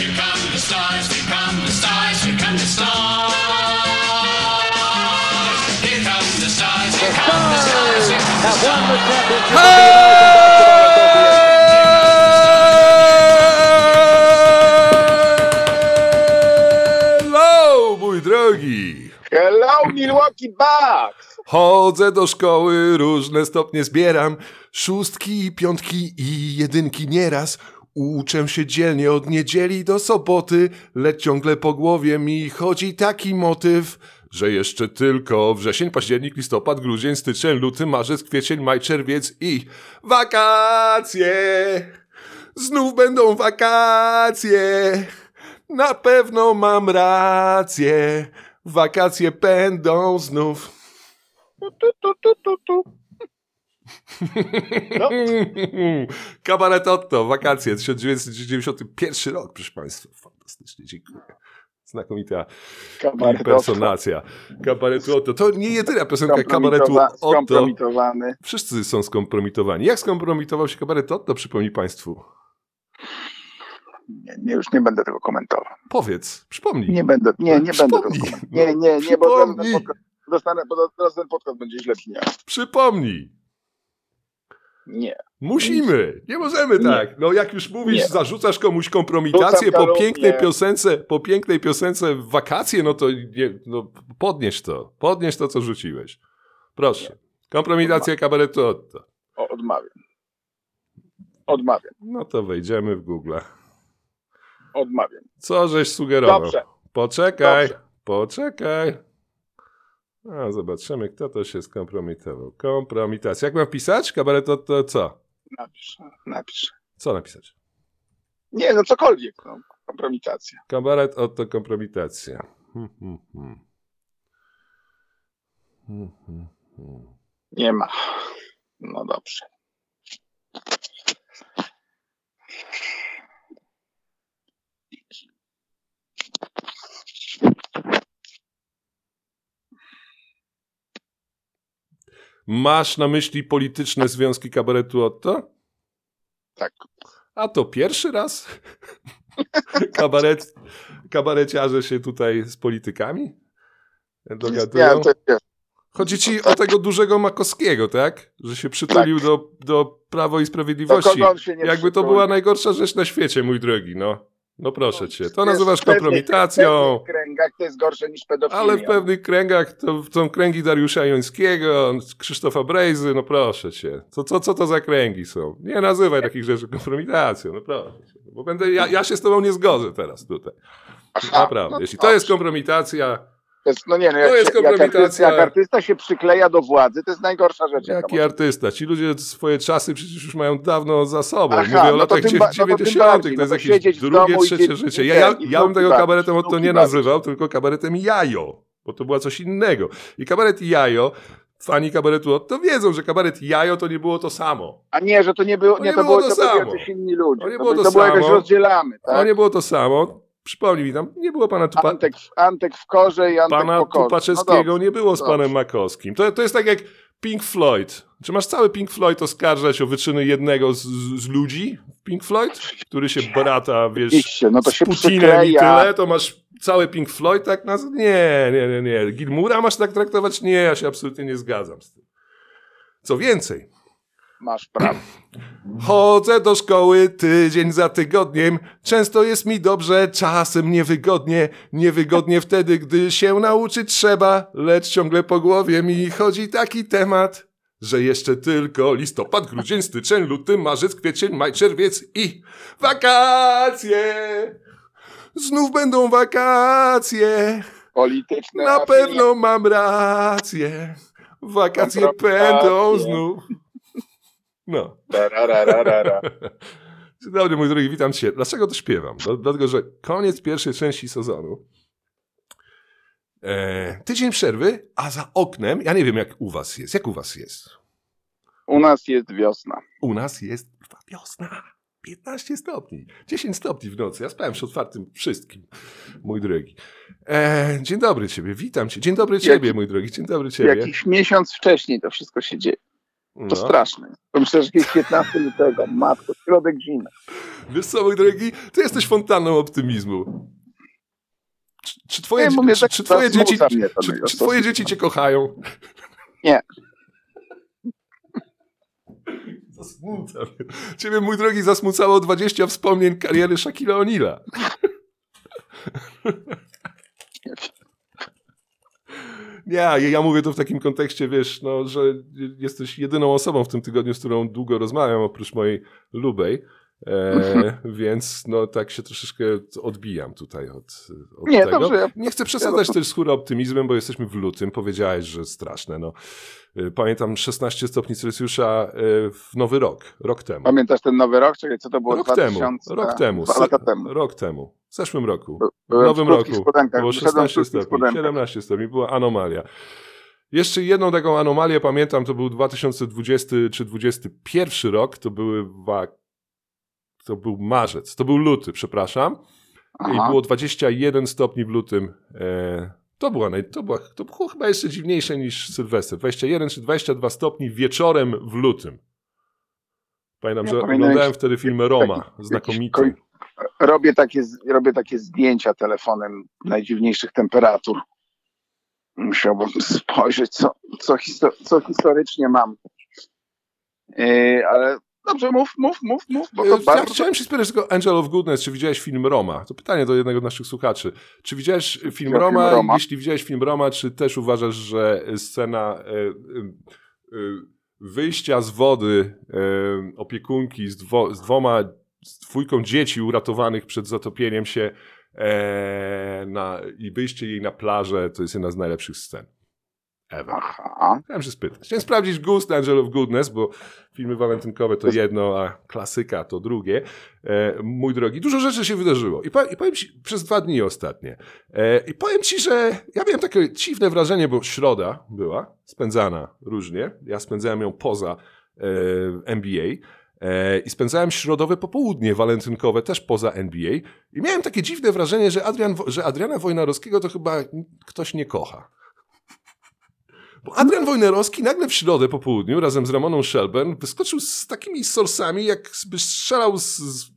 here come the stars, here come the stars, here come the stars. Here come the stars, here come the stars, here come the championship. Hello, mój drogi! Hello, Milwaukee Bucks! Chodzę do szkoły, różne stopnie zbieram, szóstki, piątki i jedynki nieraz. Uczę się dzielnie od niedzieli do soboty, lecz ciągle po głowie mi chodzi taki motyw, że jeszcze tylko wrzesień, październik, listopad, grudzień, styczeń, luty, marzec, kwiecień, maj, czerwiec i wakacje. Znów będą wakacje. Na pewno mam rację. Wakacje będą znów. Tu, tu, tu, tu, tu. No. Kabaret Otto, wakacje, 1991 rok, proszę Państwa. Fantastycznie, dziękuję. Znakomita Kabaret impersonacja. Kabaretu Otto. To nie jedyna piosenka kabaretu Otto. Skompromitowany. Wszyscy są skompromitowani. Jak skompromitował się kabaret Otto, przypomnij Państwu? Nie, nie, już nie będę tego komentował. Powiedz, przypomnij. Nie będę, nie, nie będę tego komentował. Nie, nie, nie, bo Przypomnij. podcast, dostanę, bo teraz ten podcast będzie źle brzmiał. Przypomnij. Nie. Musimy. Nie możemy Nie. tak. No jak już mówisz, Nie. zarzucasz komuś kompromitację po pięknej piosence, po pięknej piosence w wakacje, no to nie, no, podnieś to. Podnieś to, co rzuciłeś. Proszę. Kompromitacja kabaretu Otto. O, odmawiam. Odmawiam. No to wejdziemy w Google. Odmawiam. Co żeś sugerował? Dobrze. Poczekaj, Dobrze. poczekaj. A, zobaczymy, kto to się skompromitował. Kompromitacja. Jak mam pisać? Kabaret Otto co? Napisz, napisz. Co napisać? Nie, no cokolwiek. No, kompromitacja. Kabaret Otto kompromitacja. Hmm, hmm, hmm. Hmm, hmm, hmm. Nie ma. No dobrze. Masz na myśli polityczne związki kabaretu Otto? Tak. A to pierwszy raz? Kabaret, kabareciarze się tutaj z politykami dogadują? Nie, to jest, Chodzi ci o tego dużego Makowskiego, tak? Że się przytulił do, do Prawo i Sprawiedliwości. Jakby to była najgorsza rzecz na świecie, mój drogi, no. No proszę cię. To nazywasz kompromitacją. W pewnych kręgach to jest gorsze niż pedofilia. Ale w pewnych kręgach to są kręgi Dariusza Jońskiego, Krzysztofa Brejzy, no proszę cię. Co, co, co to za kręgi są? Nie nazywaj takich rzeczy kompromitacją, no proszę cię. Bo będę, ja, ja się z tobą nie zgodzę teraz tutaj. Aha, Naprawdę. no Jeśli to jest kompromitacja, jest, no nie, no To jak, jest się, jak, artysta, kompromitacja. jak artysta się przykleja do władzy, to jest najgorsza rzecz. jaki artysta? Ci ludzie swoje czasy przecież już mają dawno za sobą. Aha, Mówię o no to latach tym ba- no to tym 90. to jest no to jakieś w drugie, i trzecie życie. Ja, ja, ja bym tego kabaretem od to nie nazywał, tylko kabaretem jajo, bo to była coś innego. I kabaret jajo, fani kabaretu to wiedzą, że kabaret jajo to nie było to samo. A nie, że to nie było, To nie, nie to było było, to to byli samo. jacyś inni ludzie. To nie to, było by- to to było rozdzielamy, To tak? nie było to samo. Przypomnij mi tam, nie było pana Tupa, Antek, w, Antek w korze i Antek pana po korze. Tupaczewskiego, no nie było z panem Makowskim. To, to jest tak jak Pink Floyd. Czy masz cały Pink Floyd oskarżać o wyczyny jednego z, z ludzi? Pink Floyd? Który się brata, wiesz, no to z się Putinem i przykleja. tyle, to masz cały Pink Floyd tak naz... Nie, nie, nie, nie. Gilmura masz tak traktować? Nie, ja się absolutnie nie zgadzam z tym. Co więcej, Masz prawo. Chodzę do szkoły tydzień za tygodniem. Często jest mi dobrze, czasem niewygodnie. Niewygodnie wtedy, gdy się nauczyć trzeba, lecz ciągle po głowie mi chodzi taki temat, że jeszcze tylko listopad, grudzień, styczeń, luty, marzec, kwiecień, maj, czerwiec i wakacje. Znów będą wakacje. Polityczne Na pewno mam rację. Wakacje będą znów. No. Tarararara. Dzień dobry, mój drogi, witam cię. Dlaczego to śpiewam? Dla- Dlatego, że koniec pierwszej części sezonu. E, tydzień przerwy, a za oknem, ja nie wiem jak u was jest. Jak u was jest? U nas jest wiosna. U nas jest wiosna. 15 stopni. 10 stopni w nocy. Ja spałem przy otwartym wszystkim, mój drogi. E, dzień dobry ciebie, witam cię. Dzień dobry ciebie, mój drogi. Dzień dobry ciebie. Jakiś miesiąc wcześniej to wszystko się dzieje. To No. straszne. Myślę, że jest 15 lutego, matko, środek zimy. Wiesz co, mój drogi, ty jesteś fontanną optymizmu. Czy, czy twoje, mówię, czy, że czy twoje dzieci, czy, czy twoje dzieci cię kochają? Nie. Zasmuca mnie. Ciebie, mój drogi, zasmucało 20 wspomnień kariery Shaquille O'Neala. Ja, ja mówię to w takim kontekście, wiesz, no, że jesteś jedyną osobą w tym tygodniu, z którą długo rozmawiam, oprócz mojej lubej. E, więc no tak się troszeczkę odbijam tutaj od, od Nie, tego. dobrze, ja- Nie chcę przesadzać też z hura optymizmem, bo jesteśmy w lutym. Powiedziałeś, że straszne. No. Y, Pamiętam 16 stopni Celsjusza y, w nowy rok, rok temu. Pamiętasz ten nowy rok? Czekaj, co to było? Rok 2000, temu, rok temu, lata temu. rok temu, w zeszłym roku. W nowym w roku było wyszedłem w 16 krótkich stopni, spodenkach. 17 stopni, była anomalia. Jeszcze jedną taką anomalię pamiętam, to był 2020 czy 2021 rok, to były to był marzec, to był luty, przepraszam. I Aha. było 21 stopni w lutym. E, to, była naj, to, była, to było chyba jeszcze dziwniejsze niż Sylwester. 21 czy 22 stopni wieczorem w lutym. Pamiętam, Ja że pamiętam oglądałem wtedy film Roma, znakomity. Robię takie, robię takie zdjęcia telefonem najdziwniejszych temperatur. Musiałbym spojrzeć, co, co, histo- co historycznie mam. Yy, ale dobrze, mów, mów, mów, mów, bo Ja bardzo... chciałem się spytać tylko Angel of Goodness, czy widziałeś film Roma? To pytanie do jednego z naszych słuchaczy. Czy widziałeś film film Roma? Roma. Jeśli widziałeś film Roma, czy też uważasz, że scena e, e, wyjścia z wody opiekunki z, dwo, z dwoma, z dwójką dzieci uratowanych przed zatopieniem się e, na, i wyjście jej na plażę, to jest jedna z najlepszych scen. Ever. Aha. Chciałem się spytać. Chciałem sprawdzić gust Angel of Goodness, bo filmy walentynkowe to jedno, a klasyka to drugie. E, mój drogi, dużo rzeczy się wydarzyło. I, po, I powiem ci, przez dwa dni ostatnie. E, I powiem ci, że ja miałem takie dziwne wrażenie, bo środa była spędzana różnie. Ja spędzałem ją poza e, NBA. E, I spędzałem środowe popołudnie walentynkowe też poza NBA. I miałem takie dziwne wrażenie, że, Adrian, że Adriana Wojnarowskiego to chyba ktoś nie kocha. Bo Adrian Wojnarowski nagle w środę po południu razem z Ramoną Shelburne wyskoczył z takimi sorsami, jakby strzelał z, z,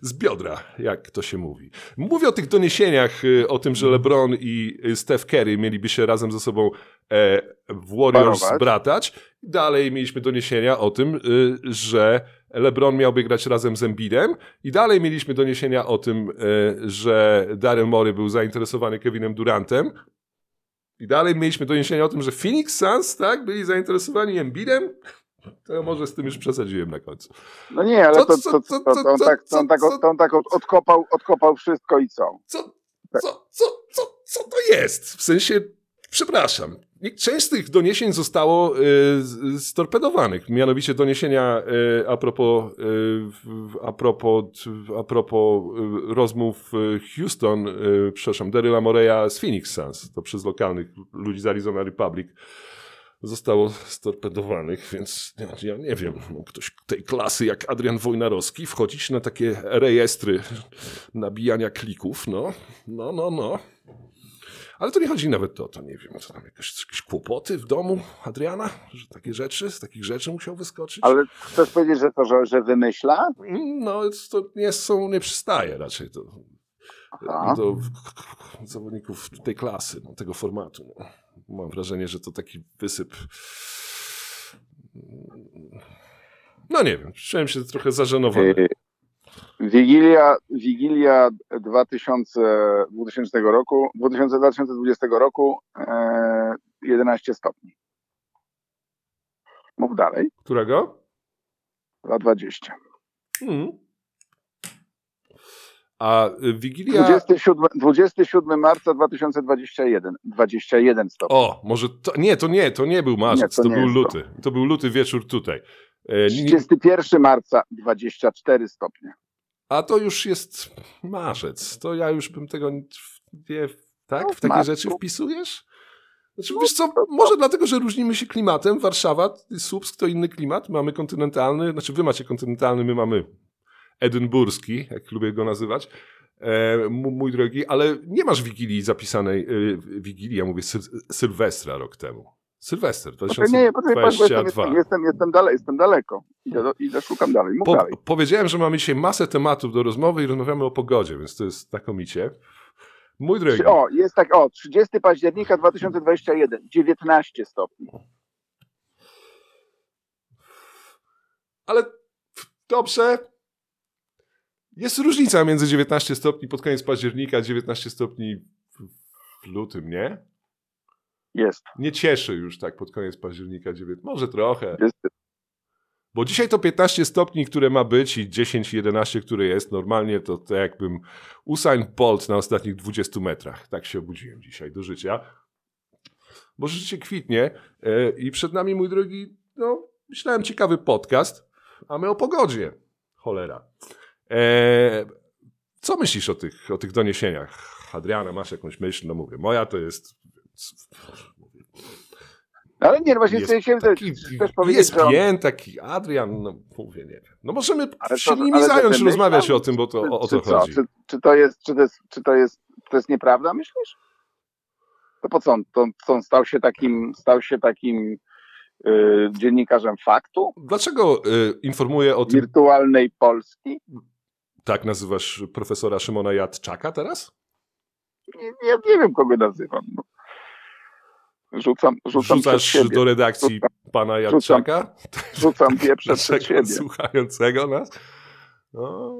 z biodra, jak to się mówi. Mówię o tych doniesieniach, y, o tym, że LeBron i y, Steph Curry mieliby się razem ze sobą e, w Warriors Parować. bratać. Dalej mieliśmy doniesienia o tym, y, że LeBron miałby grać razem z Embiidem i dalej mieliśmy doniesienia o tym, y, że Daryl Morey był zainteresowany Kevinem Durantem. I dalej mieliśmy doniesienia o tym, że Phoenix Suns, tak, byli zainteresowani Embiidem. To może z tym już przesadziłem na końcu. No nie, ale to, to, to, to, on tak, on tak, on tak od- odkopał, odkopał wszystko i co? Co, co, co, co, co to jest? W sensie, przepraszam, część z tych doniesień zostało storpedowanych. Mianowicie doniesienia y, a propos, a propos, a propos rozmów Houston, przepraszam, Daryla Moreya z Phoenix Suns. To przez lokalnych ludzi z Arizona Republic zostało storpedowanych, więc ja, ja nie wiem, no, ktoś tej klasy jak Adrian Wojnarowski wchodzić na takie rejestry nabijania klików, no, no, no, no. Ale to nie chodzi nawet o to, nie wiem, co tam jakieś, jakieś kłopoty w domu Adriana, że takie rzeczy, z takich rzeczy musiał wyskoczyć. Ale chcesz powiedzieć, że to, że, że wymyśla? No, to nie są, nie przystaje raczej do, Aha. do zawodników tej klasy, no, tego formatu. No. Mam wrażenie, że to taki wysyp. No nie wiem, czułem się trochę zażenowany. Wigilia, Wigilia 2000, 2000 roku, 2000, 2020 roku e, 11 stopni. Mów dalej. Którego? 2,20. Mm. A y, Wigilia. 27, 27 marca 2021. 21 stopni. O, może to. Nie, to nie, to nie był marzec, Nie, to, to nie był jest to. luty. To. był luty wieczór tutaj. E, nie- 31 marca 24 stopnie. A to już jest marzec. To ja już bym tego nie. Tak? No, W takie rzeczy wpisujesz? Znaczy, No, wiesz co, może dlatego, że różnimy się klimatem. Warszawa, Słupsk to inny klimat. Mamy kontynentalny, znaczy wy macie kontynentalny, my mamy edynburski, jak lubię go nazywać. E, mój drogi, ale nie masz Wigilii zapisanej, e, Wigilii, ja mówię Syl Sylwestra rok temu. Sylwester Poczekaj, nie, poczekaj, jestem, 2022. jestem, dalej, jestem daleko. Idę, idę szukam dalej, mów Po, dalej. powiedziałem, że mamy dzisiaj masę tematów do rozmowy i rozmawiamy o pogodzie, więc to jest znakomicie. Mój drogi, O, jest tak, o, 30 października 2021, 19 stopni. ale dobrze. Jest różnica między 19 stopni pod koniec października, a 19 stopni w lutym, nie? Jest, Nie cieszy już tak pod koniec października. 19, może trochę. jest. Bo dzisiaj to 15 stopni, które ma być i 10, 11, które jest. Normalnie to, to jakbym Usain Bolt na ostatnich 20 metrach. Tak się obudziłem dzisiaj do życia. Bo życie kwitnie e, i przed nami, mój drogi, no myślałem ciekawy podcast, a my o pogodzie. Cholera. E, co myślisz o tych, o tych doniesieniach? Adriana, masz jakąś myśl? No mówię, moja to jest... Ale nie, no właśnie Jest się taki, też powiedzieć, jest że pięt, taki Adrian, no mówię, nie wiem. No możemy Ale się to- nimi ale zająć, rozmawiać o tym, bo to czy, o, czy to co, chodzi. Czy, czy to jest, czy to jest, czy to jest, to jest nieprawda, myślisz? To po co on, to, to on stał się takim, stał się takim y, dziennikarzem faktu? Dlaczego y, informuję o tym, Wirtualnej Polski? tak nazywasz profesora Szymona Jadczaka teraz? Nie, nie, nie wiem, kogo nazywam. No. Rzucam, rzucam Rzucasz do redakcji pana Jadczaka? Rzucam pieprze przed siebie. słuchającego nas? No,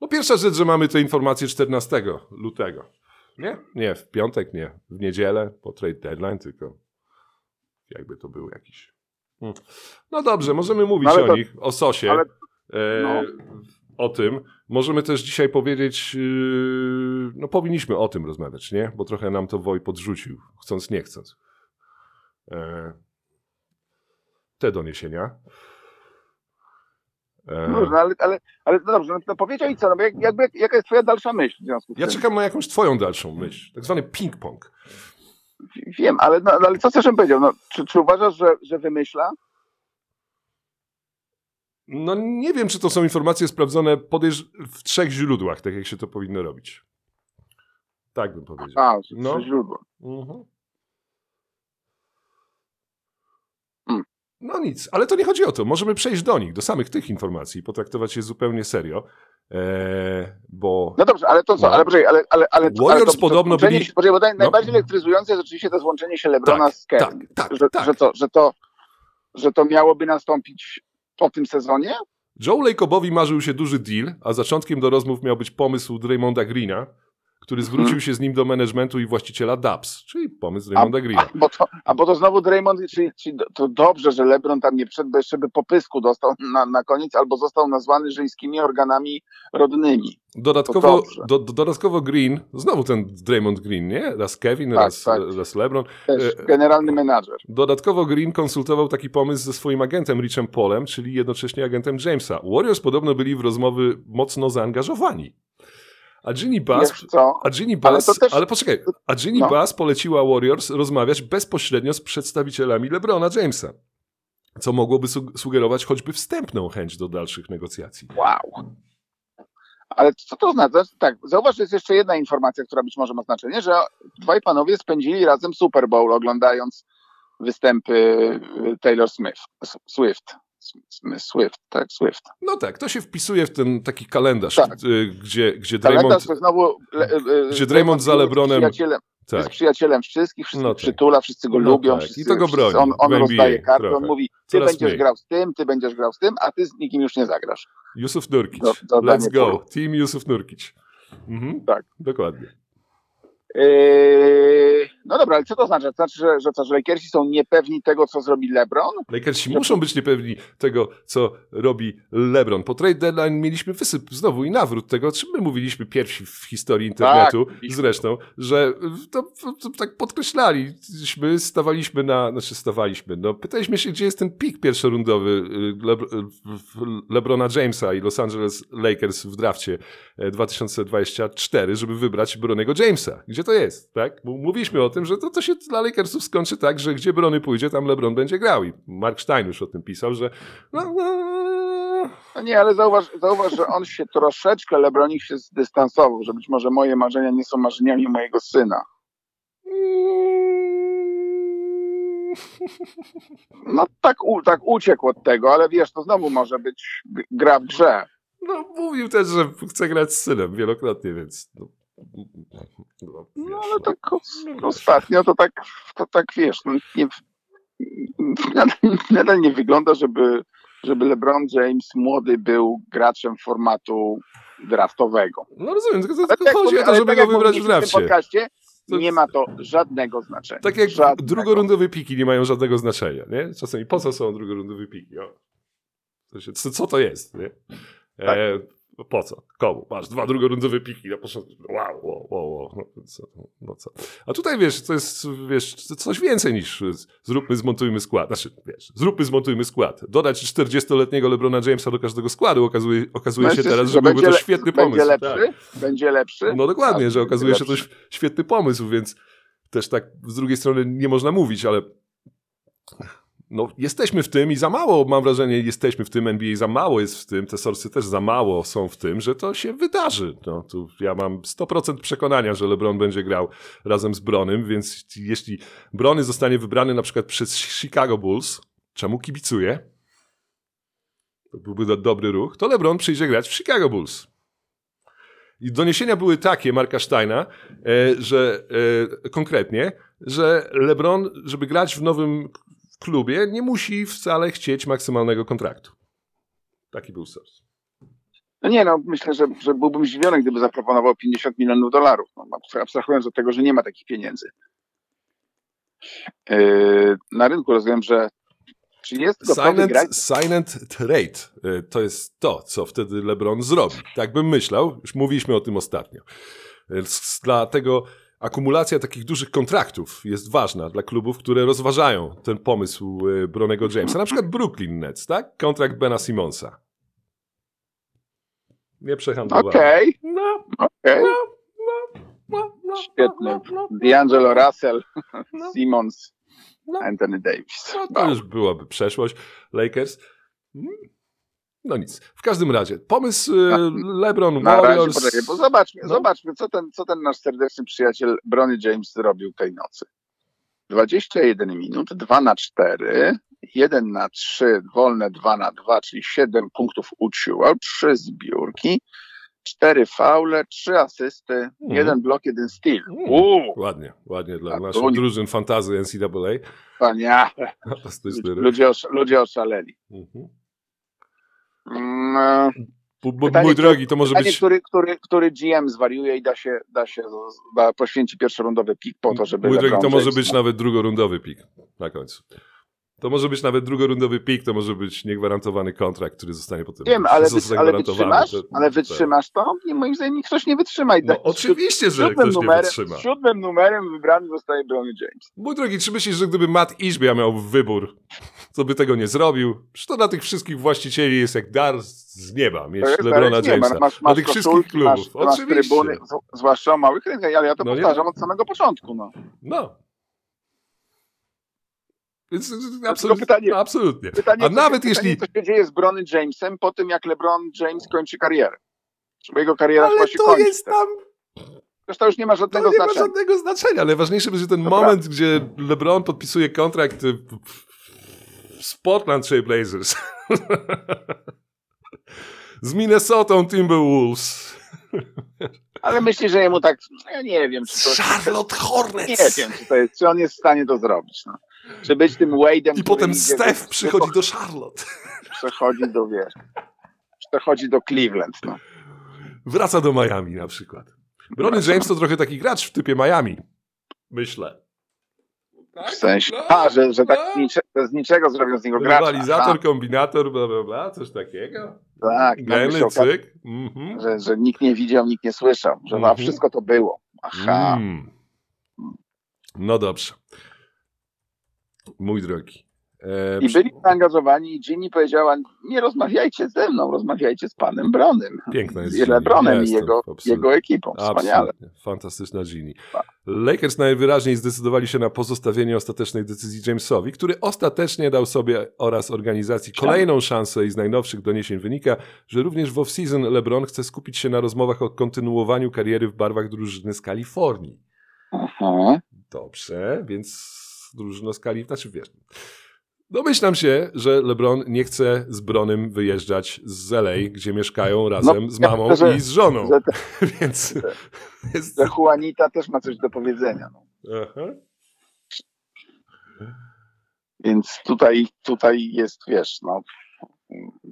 no pierwsza rzecz, że mamy te informacje 14 lutego. Nie? Nie, w piątek, nie. W niedzielę, po trade deadline, tylko jakby to był jakiś... Hmm. No dobrze, możemy mówić No ale o to- nich, o sosie, ale- e, no. O tym. Możemy też dzisiaj powiedzieć, yy, no powinniśmy o tym rozmawiać, nie? Bo trochę nam to Woj podrzucił, chcąc nie chcąc. E, te doniesienia. E, No, ale, ale, ale no dobrze, no, to powiedział i co? No, jak, jakby, jaka jest twoja dalsza myśl w związku z ja tym? czekam na jakąś twoją dalszą myśl, tak zwany ping-pong. Wiem, ale, no, ale co chcesz, żebym powiedział? No, czy, czy uważasz, że, że wymyśla? No nie wiem, czy to są informacje sprawdzone podejrz w trzech źródłach, tak jak się to powinno robić. Tak bym powiedział. A, No. no. źródło. Mhm. Mm. No nic, ale to nie chodzi o to. Możemy przejść do nich, do samych tych informacji i potraktować je zupełnie serio, eee, bo No dobrze, ale to co? No. Ale poczekaj, ale, ale, ale, Warriors ale to, podobno to byli- Się, poczekaj, bo No. najbardziej elektryzujące jest oczywiście to złączenie się Lebrona tak, z Kevin. tak, tak, że, tak. że, to, że, to, że to miałoby nastąpić po tym sezonie? Joe Lacobowi marzył się duży deal, a zaczątkiem do rozmów miał być pomysł Draymonda Greena, który zwrócił Mhm. się z nim do managementu i właściciela Dubs, czyli pomysł Draymonda Greena. A, bo to, a bo to znowu Draymond, czyli, czyli to dobrze, że LeBron tam nie wszedł, bo jeszcze by popysku dostał na, na koniec, albo został nazwany żeńskimi organami rodnymi. Dodatkowo, do, dodatkowo Green, znowu ten Draymond Green, nie? Raz Kevin, Tak, raz, tak. raz LeBron. Też E, generalny menadżer. Dodatkowo Green konsultował taki pomysł ze swoim agentem Richem Polem, czyli jednocześnie agentem Jamesa. Warriors podobno byli w rozmowy mocno zaangażowani. A Ginny Bass, a Ginny Ale Bass, to też- ale poczekaj, a Ginny No. Bass poleciła Warriors rozmawiać bezpośrednio z przedstawicielami LeBrona Jamesa, co mogłoby su- sugerować choćby wstępną chęć do dalszych negocjacji. Wow. Ale co to znaczy? Tak, zauważ, że jest jeszcze jedna informacja, która być może ma znaczenie, że dwaj panowie spędzili razem Super Bowl oglądając występy y, Taylor Smith, Swift. Swift, tak, Swift. No tak, to się wpisuje w ten taki kalendarz, Tak. gdzie, gdzie Kalendarz Draymond... to znowu... le- y, Gdzie Draymond za jest LeBronem- Przyjacielem, Tak. Jest przyjacielem wszystkich, wszystkich No tak. przytula, wszyscy go No lubią. tak. Wszyscy, I to go broni On, on rozdaje karty, trochę. on mówi, ty Coraz będziesz mniej. grał z tym, ty będziesz grał z tym, a ty z nikim już nie zagrasz. Yusuf Nurkic. Do- dodanie Let's go. Team Yusuf Nurkic. Mhm. Tak. Dokładnie. Yy, no dobra, ale co to znaczy? To znaczy, że, że co, że Lakersi są niepewni tego, co zrobi LeBron? Lakersi muszą być niepewni tego, co robi LeBron. Po trade deadline mieliśmy wysyp znowu i nawrót tego, o czym my mówiliśmy pierwsi w historii internetu Tak, zresztą, że to, to, tak podkreślaliśmy, stawaliśmy na, znaczy stawaliśmy, no pytaliśmy się, gdzie jest ten pik pierwszorundowy y, Le, LeBrona Jamesa i Los Angeles Lakers w drafcie e, 2024, żeby wybrać Bronego Jamesa. Gdzie to jest, tak? Mówiliśmy o tym, że to, to się dla Lakersów skończy tak, że gdzie Brony pójdzie, tam LeBron będzie grał i Mark Stein już o tym pisał, że no, no, nie, ale zauważ, zauważ, że on się troszeczkę, LeBronik się zdystansował, że być może moje marzenia nie są marzeniami mojego syna. No tak, u, tak uciekł od tego, ale wiesz, to znowu może być gra w grze. No, mówił też, że chce grać z synem wielokrotnie, więc. No, no, No ale tak os- ostatnio to tak, to tak wiesz, no, nie, nadal, nadal nie wygląda, żeby, żeby LeBron James młody był graczem formatu draftowego. no rozumiem, tylko, tylko tak, chodzi o to, żeby tak go wybrać w drafcie. To- nie ma to żadnego znaczenia. Tak jak żadnego. drugorundowe piki nie mają żadnego znaczenia, nie? Czasami po co są drugorundowe piki? O. Co, co to jest, nie? Tak. E, po co? Komu? Masz dwa drugorundowe piki na początku. Wow, wow, wow, wow. No, co, no co? A tutaj wiesz, to jest wiesz, coś więcej niż zróbmy, zmontujmy skład. Znaczy, wiesz, zróbmy, zmontujmy skład. Dodać 40-letniego LeBrona Jamesa do każdego składu okazuje, okazuje się Myślisz, teraz, że byłby to będzie świetny Będzie pomysł. lepszy? Tak. Będzie lepszy? No dokładnie, A, że okazuje się to świetny pomysł, więc też tak z drugiej strony nie można mówić, ale no, jesteśmy w tym i za mało, mam wrażenie, jesteśmy w tym, NBA za mało jest w tym, te sorsy też za mało są w tym, że to się wydarzy. No, tu ja mam 100% przekonania, że LeBron będzie grał razem z Bronym, więc jeśli Brony zostanie wybrany na przykład przez Chicago Bulls, czemu kibicuję? To byłby do, dobry ruch, to LeBron przyjdzie grać w Chicago Bulls. I doniesienia były takie Marka Steina, e, że e, konkretnie, że LeBron, żeby grać w nowym klubie, nie musi wcale chcieć maksymalnego kontraktu. Taki był source. No nie, no myślę, że, że byłbym zdziwiony, gdyby zaproponował 50 milionów dolarów. No, abstrahując od tego, że nie ma takich pieniędzy. Yy, na rynku rozumiem, że czy jest? Silent, silent trade e, to jest to, co wtedy LeBron zrobi. Tak bym myślał, już mówiliśmy o tym ostatnio. S- Dlatego akumulacja takich dużych kontraktów jest ważna dla klubów, które rozważają ten pomysł e, Bronego Jamesa. Na przykład Brooklyn Nets, tak? Kontrakt Bena Simonsa. Nie przehandlowano. Okej, No, okej. no, no, Świetny. no, no, D'Angelo Russell, No. Simmons, No. Anthony Davis. No, to już byłaby przeszłość. Lakers. Mm. No nic. W każdym razie, pomysł e, LeBron Na razie, Warriors. poczekaj, bo zobaczmy, No. zobaczmy co, ten, co ten nasz serdeczny przyjaciel Bronny James zrobił tej nocy. 21 minut, 2 na 4, 1 na 3, wolne 2 na 2, czyli 7 punktów uciułał, 3 zbiórki, 4 faule, 3 asysty, 1 blok, 1 steal. Mm. Ładnie, ładnie dla Tak, naszych drużyn fantazy NCAA. wspaniale. Fantastyczny. Ludzie, osza- ludzie oszaleli. Mhm. Mm, bu- Pytanie, Mój drogi, to może Pytanie, być. który, który, który GM zwariuje i da się, da się da, poświęci pierwszorundowy pik po to, żeby Mój drogi, to może być nawet drugorundowy pik na końcu. To może być nawet drugorundowy pik, to może być niegwarantowany kontrakt, który zostanie potem. Wiem, ale, wy, zostanie ale wytrzymasz? To- Ale wytrzymasz to? Nie, moim zdaniem ktoś nie wytrzyma. I No tak- oczywiście, że ktoś nie numerem, wytrzyma. Siódmym numerem wybrany zostaje Bronny James. Mój drogi, czy myślisz, że gdyby Matt Ishbia miał wybór, to by tego nie zrobił? Przecież to dla tych wszystkich właścicieli jest jak dar z nieba mieć LeBrona nie, Jamesa. Masz, dla masz tych wszystkich klubów. masz, masz Oczywiście. trybuny, z- zwłaszcza o małych rynkach, ale ja to No nie. powtarzam od samego początku. No. No. Więc absolutnie. pytanie- absolutnie. Pytanie, A nawet się, jeśli. pytanie, co się dzieje z Bronny Jamesem po tym, jak LeBron James kończy karierę? Czy jego kariera Ale to kończy. jest tam. Zresztą już nie ma To żadnego nie ma znaczenia. żadnego znaczenia. Najważniejszy będzie ten moment, gdzie LeBron podpisuje kontrakt y, z Portland Trail Blazers. z Minnesotą Timberwolves. Ale myślę, że jemu tak, no ja nie wiem, czy to... Charlotte Nie Hornets. wiem, czy, to jest, czy on jest w stanie to zrobić. No. Czy być tym Wade'em, I potem idzie- Steph przychodzi do Charlotte. Przechodzi do, wiesz, przechodzi do Cleveland. No. Wraca do Miami na przykład. Bronny James to trochę taki gracz w typie Miami. Myślę. W sensie, No, a, że, że tak no. z, nicze, z niczego zrobią z niego gracza. Rywalizator, kombinator, bla, bla, bla, coś takiego. Tak, Geny, cyk. Mhm. że, że nikt nie widział, nikt nie słyszał, że Mhm. a wszystko to było. Aha. Mm. No dobrze. Mój drogi. E, I byli zaangażowani i Ginny powiedziała, nie rozmawiajcie ze mną, rozmawiajcie z panem Bronem. Piękna jest Z. LeBronem i jego, absolutnie. jego ekipą. Wspaniale. Absolutnie. Fantastyczna Ginny. Lakers najwyraźniej zdecydowali się na pozostawienie ostatecznej decyzji Jamesowi, który ostatecznie dał sobie oraz organizacji kolejną szansę i z najnowszych doniesień wynika, że również w off-season LeBron chce skupić się na rozmowach o kontynuowaniu kariery w barwach drużyny z Kalifornii. Aha. Dobrze, więc drużyno skali, znaczy wiesz. Domyślam się, że LeBron nie chce z Bronym wyjeżdżać z LA, gdzie mieszkają razem z ja mamą myślę, że- i z żoną. Że, te, Więc jest... że Juanita też ma coś do powiedzenia. No. Aha. Więc tutaj, tutaj jest, wiesz, no,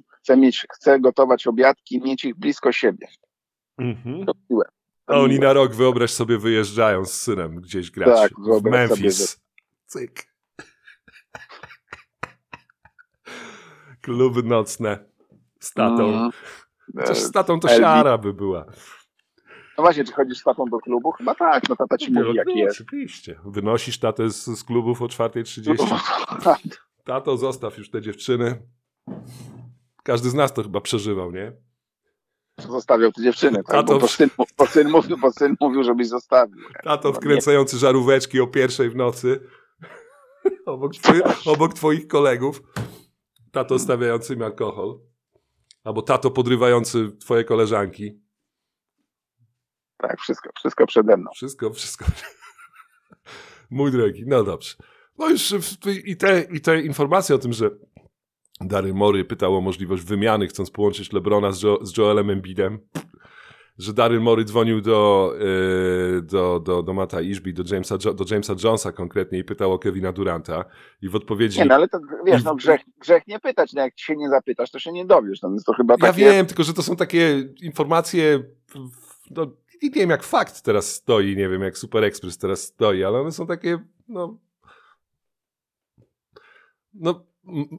chcę mieć, chcę gotować obiadki, mieć ich blisko siebie. Mhm. A oni na rok, wyobraź sobie, wyjeżdżają z synem gdzieś grać Tak, w wyobraź sobie, Memphis. Cyk. Kluby nocne z tatą. Mm. Chociaż z tatą to siara by była. No właśnie, czy chodzisz z tatą do klubu? Chyba tak, no tata ci mówi, jak no, jest. Oczywiście. Wynosisz tatę z, z klubów o 4.30. Tato, zostaw już te dziewczyny. Każdy z nas to chyba przeżywał, nie? Zostawiał te dziewczyny, tak? Tato- Bo, bo, syn, bo, syn mówił, bo syn mówił, żebyś zostawił. Tato No, wkręcający żaróweczki o pierwszej w nocy obok, twoich, obok twoich kolegów. Tato stawiający im alkohol. Albo tato podrywający twoje koleżanki. Tak, wszystko, wszystko przede mną. Wszystko, wszystko. Mój drogi, no dobrze. No już i te, i te informacje o tym, że Dary Mory pytał o możliwość wymiany, chcąc połączyć Lebrona z, jo, z Joelem Embidem. Że Daryl Mory dzwonił do, yy, do, do, do Mata Ishby, do Jamesa, Jo- do Jamesa Jonesa konkretnie i pytał o Kevina Duranta. I w odpowiedzi... Nie, no ale to wiesz, no grzech, grzech nie pytać, no jak się nie zapytasz, to się nie dowiesz. No więc to chyba Ja takie... wiem, tylko że to są takie informacje, no, nie wiem jak fakt teraz stoi, nie wiem jak Super Express teraz stoi, ale one są takie, no, no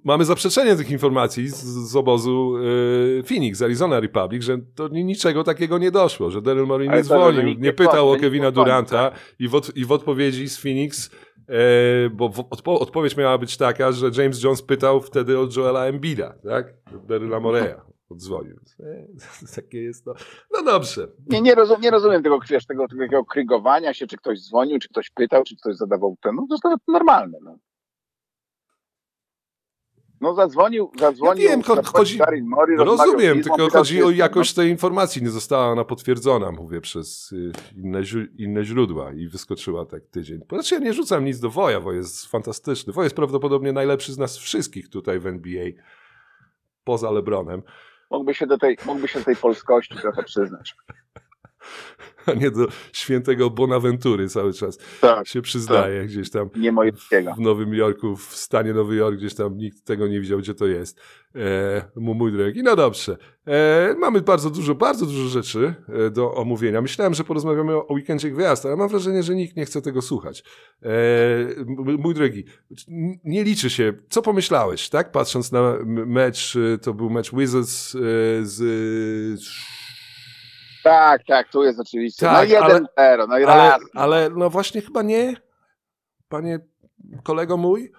mamy zaprzeczenie tych informacji z, z obozu y, Phoenix, Arizona Republic, że to ni- niczego takiego nie doszło, że Daryl Morey nie dzwonił, nie nie pytał o Kevina Duranta i w, od, i w odpowiedzi z Phoenix E, bo w, odpo, odpowiedź miała być taka, że James Jones pytał wtedy o Joela Embida, tak? Daryla Moreya odzwonił. Takie jest to. No dobrze. Nie, nie, rozum, nie rozumiem tego, wiesz, tego, tego krygowania się, czy ktoś dzwonił, czy ktoś pytał, czy ktoś zadawał ten. No to jest normalne. No, no zadzwonił, zadzwonił. Ja wiem, chodzi- rozmawiał Rozumiem, tylko chodzi o jakość tej informacji. Nie została ona potwierdzona, mówię, przez y, inne, inne źródła i wyskoczyła tak tydzień. Znaczy ja nie rzucam nic do Woja, Woj jest fantastyczny. Woj jest prawdopodobnie najlepszy z nas wszystkich tutaj w NBA, poza LeBronem, mógłby, się do tej, mógłby się do tej polskości trochę przyznać. A nie do świętego Bonaventury cały czas Tak, się przyznaje gdzieś tam. nie w Nowym Jorku, w stanie Nowy Jork, gdzieś tam nikt tego nie widział, gdzie to jest. E, mu- mój drogi. No dobrze. E, mamy bardzo dużo, bardzo dużo rzeczy e, do omówienia. Myślałem, że porozmawiamy o, o weekendzie gwiazd, ale mam wrażenie, że nikt nie chce tego słuchać. E, mój drogi, nie liczy się. Co pomyślałeś, tak? Patrząc na mecz, e, to był mecz Wizards e, z... Tak, tak, tu jest oczywiście. Tak, no jeden zero, no i Ale, raz. ale no właśnie chyba nie, panie kolego mój.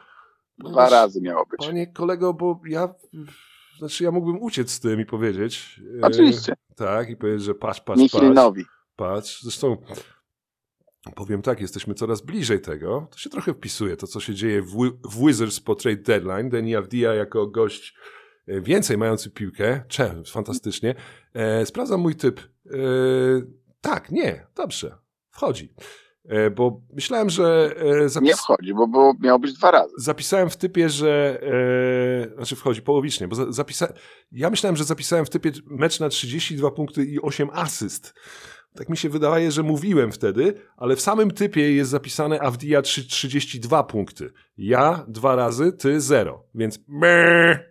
Dwa razy miało być. Panie kolego, bo ja, znaczy ja mógłbym uciec z tym i powiedzieć. e, Oczywiście. Tak, i powiedzieć, że patrz, patrz, patrz, Nihilnowi. patrz. Zresztą powiem tak, jesteśmy coraz bliżej tego. To się trochę wpisuje, to co się dzieje w, w Wizards po trade deadline. Danny Avdia jako gość e, więcej mający piłkę. Cze, fantastycznie. E, sprawdzam mój typ. E, tak, nie, dobrze, wchodzi. E, bo myślałem, że e, zapis... Nie wchodzi, bo było, miało być dwa razy. Zapisałem w typie, że. E, znaczy wchodzi połowicznie, bo za, zapisa, ja myślałem, że zapisałem w typie mecz na 32 punkty i 8 asyst. Tak mi się wydaje, że mówiłem wtedy, ale w samym typie jest zapisane Avdia 3, 32 punkty. Ja dwa razy, ty zero. Więc meh,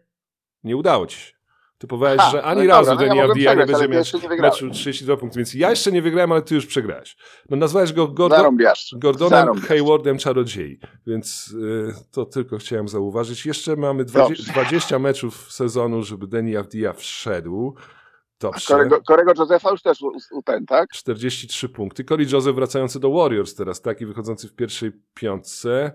nie udało ci się. Typowałeś, Ha, że ani no i razu dobra, no ja nie będzie miał meczu 32 punktów. Więc ja jeszcze nie wygrałem, ale ty już przegrałeś. No nazwałeś go Gordon. Gordonem Zarąbiasz. Haywardem Czarodziei, więc y, to tylko chciałem zauważyć. Jeszcze mamy 20, Dobrze. 20 meczów sezonu, żeby Denny Avdia wszedł. Dobrze. Korego, Korego Józefa już też ten, tak? 43 punkty. Corey Joseph wracający do Warriors teraz, taki wychodzący w pierwszej piątce.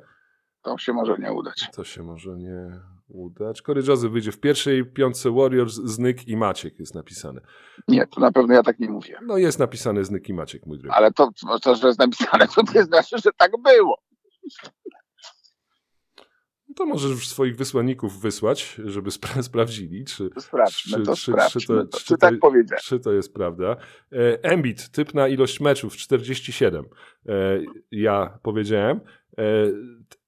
To się może nie udać. To się może nie udać. Corey Joseph wyjdzie w pierwszej piątce Warriors, Znyk i Maciek jest napisane. Nie, to na pewno ja tak nie mówię. No jest napisane Znyk i Maciek, mój drogi. Ale to, to, że jest napisane, to nie znaczy, że tak było. To możesz już swoich wysłanników wysłać, żeby spra- sprawdzili, czy, Sprawdźmy czy, to, czy, sprawdźmy czy, to, to. czy, tak powiedziałem? czy to jest prawda. E, Embiid, typ na ilość meczów 47. E, ja powiedziałem, e,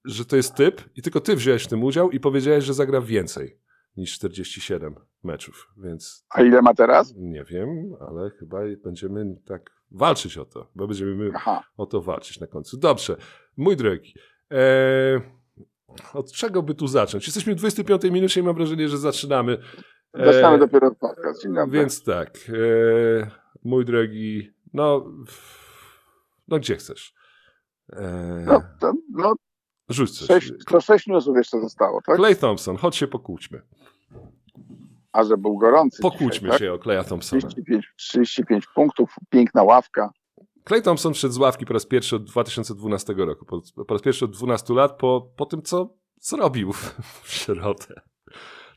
że to jest typ i tylko ty wziąłeś w tym udział i powiedziałeś, że zagra więcej niż 47 meczów, więc A ile ma teraz? nie wiem, ale chyba będziemy tak walczyć o to, bo będziemy my Aha. o to walczyć na końcu. Dobrze, mój drogi. E, od czego by tu zacząć? Jesteśmy w 25 minucie i mam wrażenie, że zaczynamy. E, Zaczynamy dopiero podcast. Dzień dobry. Więc tak, e, mój drogi, no, no gdzie chcesz? E, No, to, no rzuć coś. sześć, to sześć newsów jeszcze zostało, tak? Clay Thompson, chodź się pokłóćmy. A że był gorący Pokłóćmy dzisiaj, tak? się o Claya Thompsona. 35, 35 punktów, piękna ławka. Clay Thompson wszedł z ławki po raz pierwszy od 2012 roku. Po, po raz pierwszy od 12 lat po, po tym, co zrobił w środę.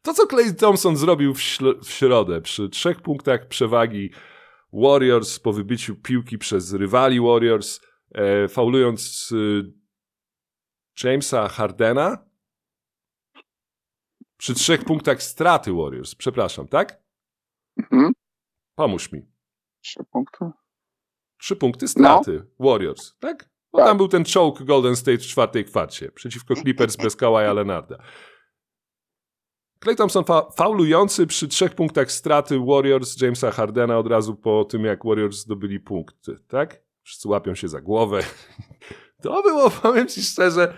To, co Clay Thompson zrobił w, w środę przy trzech punktach przewagi Warriors po wybyciu piłki przez rywali Warriors, e, faulując y, Jamesa Hardena przy trzech punktach straty Warriors. Przepraszam, tak? Mhm. Pomóż mi. Trzy punkty. Trzy punkty straty Warriors, tak? Bo Tak. tam był ten choke Golden State w czwartej kwarcie przeciwko Clippers bez Kawaja Leonarda. Clay Thompson fa faulujący przy trzech punktach straty Warriors Jamesa Hardena od razu po tym, jak Warriors zdobyli punkty, tak? Wszyscy łapią się za głowę. To było, powiem ci szczerze,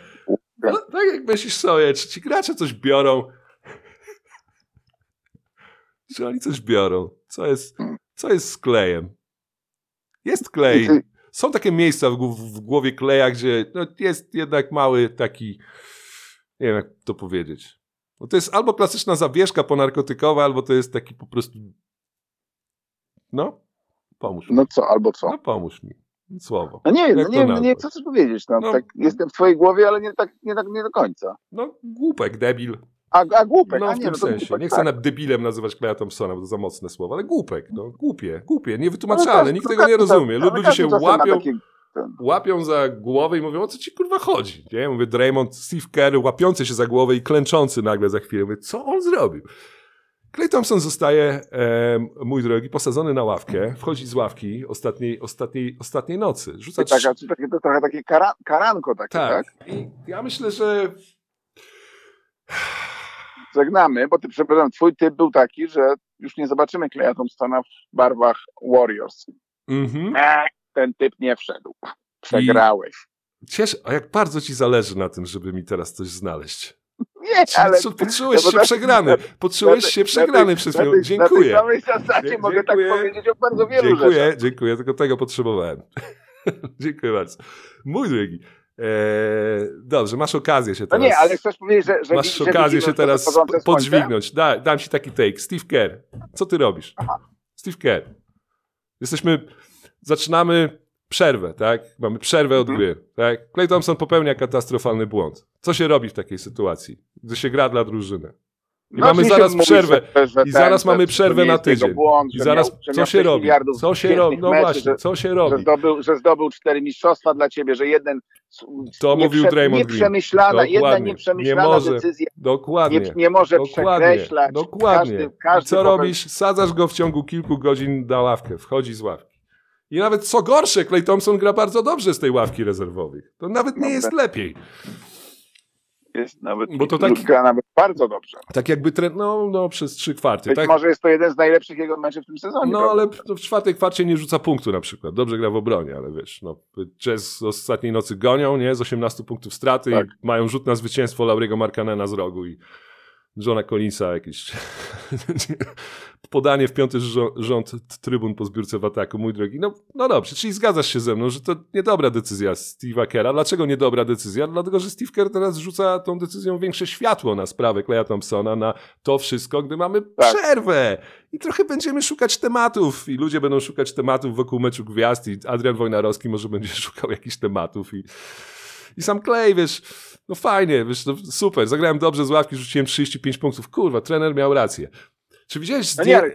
no, tak jak myślisz sobie, czy ci gracze coś biorą? Czy oni coś biorą? Co jest, co jest z klejem? Jest klej. Ty- Są takie miejsca w, w głowie kleja, gdzie no, jest jednak mały taki, nie wiem jak to powiedzieć. No to jest albo klasyczna zawieszka ponarkotykowa, albo to jest taki po prostu, no, pomóż mi. No co, albo co? No pomóż mi. Słowo. No nie, no nie, no nie co chcesz powiedzieć. No, No. tak jestem w twojej głowie, ale nie, tak, nie, tak, nie do końca. No głupek, debil. A, a głupek, No a w nie, tym no sensie. głupek, Nie chcę tak. nad debilem nazywać Kleja Thompsona, bo to za mocne słowo, ale głupek, no głupie, głupie, niewytłumaczalne, No, nikt no, tego nie rozumie. Ludzie się łapią, takie- łapią za głowę i mówią, o co ci kurwa chodzi? Nie? Mówię, Draymond, Steve Kerr łapiący się za głowę i klęczący nagle za chwilę. Mówię, co on zrobił? Clay Thompson zostaje, e, mój drogi, posadzony na ławkę, wchodzi z ławki ostatniej, ostatniej, ostatniej nocy. Rzuca czy takie, to trochę takie kara, karanko takie, tak? tak. I ja myślę, że Żegnamy, bo ty, przepraszam, twój typ był taki, że już nie zobaczymy Kleja Thompsona w barwach Warriors. mhm. Eee, ten typ nie wszedł. Przegrałeś. Cieszę, a jak bardzo ci zależy na tym, żeby mi teraz coś znaleźć. Nie, ale... co, poczułeś no się przegrany. Poczułeś się przegrany przez na chwilę. Dziękuję. Na tej samej zasadzie Dzie- mogę tak dziękuję. powiedzieć o bardzo wielu Dziękuję, rzeczach. dziękuję, tylko tego potrzebowałem. dziękuję bardzo. Mój drogi. Eee, dobrze, masz okazję się No teraz. nie, ale chcesz powiedzieć, że, że, masz że okazję się teraz podźwignąć. Da, dam ci taki take. Steve Kerr, co ty robisz? Steve Kerr. Jesteśmy, zaczynamy przerwę, tak? Mamy przerwę od Mhm. gry, tak? Clay Thompson popełnia katastrofalny błąd. Co się robi w takiej sytuacji, gdy się gra dla drużyny? I No, mamy zaraz przerwę. że- że I ten, zaraz że mamy przerwę nie na tydzień. Błąd, I że zaraz, miał, że co się robi? Co się robi? No meczy, właśnie, że, co się że, robi? zdobył, że zdobył cztery mistrzostwa dla ciebie, że jeden To mówił Draymond Green. nieprzemyślana, jedna Dokładnie. nieprzemyślana Nie może. decyzja Dokładnie. nie, nie może Dokładnie, przekreślać. dokładnie. Każdy, każdy I co robisz? Sadzasz go w ciągu kilku godzin na ławkę, wchodzi z ławki. I nawet co gorsze, Clay Thompson gra bardzo dobrze z tej ławki rezerwowych. To nawet nie jest lepiej. Jest nawet, Bo to tak- gra nawet bardzo dobrze. Tak jakby tre... no, no przez trzy kwarty. Być Tak? może jest to jeden z najlepszych jego meczów w tym sezonie. No ale no, w czwartej kwarcie nie rzuca punktu na przykład. Dobrze gra w obronie, ale wiesz, no, Jazz z ostatniej nocy gonią, nie? Z 18 punktów straty Tak. i mają rzut na zwycięstwo Lauriego Markanena z rogu i Johna Collinsa jakieś podanie w piąty rząd trybun po zbiórce w ataku, mój drogi. No, no dobrze, czyli zgadzasz się ze mną, że to niedobra decyzja Steve'a Kera. Dlaczego niedobra decyzja? Dlatego, że Steve Kerr teraz rzuca tą decyzją większe światło na sprawę Kleja Thompsona, na to wszystko, gdy mamy Tak. przerwę. I trochę będziemy szukać tematów i ludzie będą szukać tematów wokół meczu gwiazd i Adrian Wojnarowski może będzie szukał jakichś tematów i, i sam Clay, wiesz, no fajnie, wiesz, no super, zagrałem dobrze z ławki, rzuciłem 35 punktów, kurwa, trener miał rację. Czy widziałeś No zdję-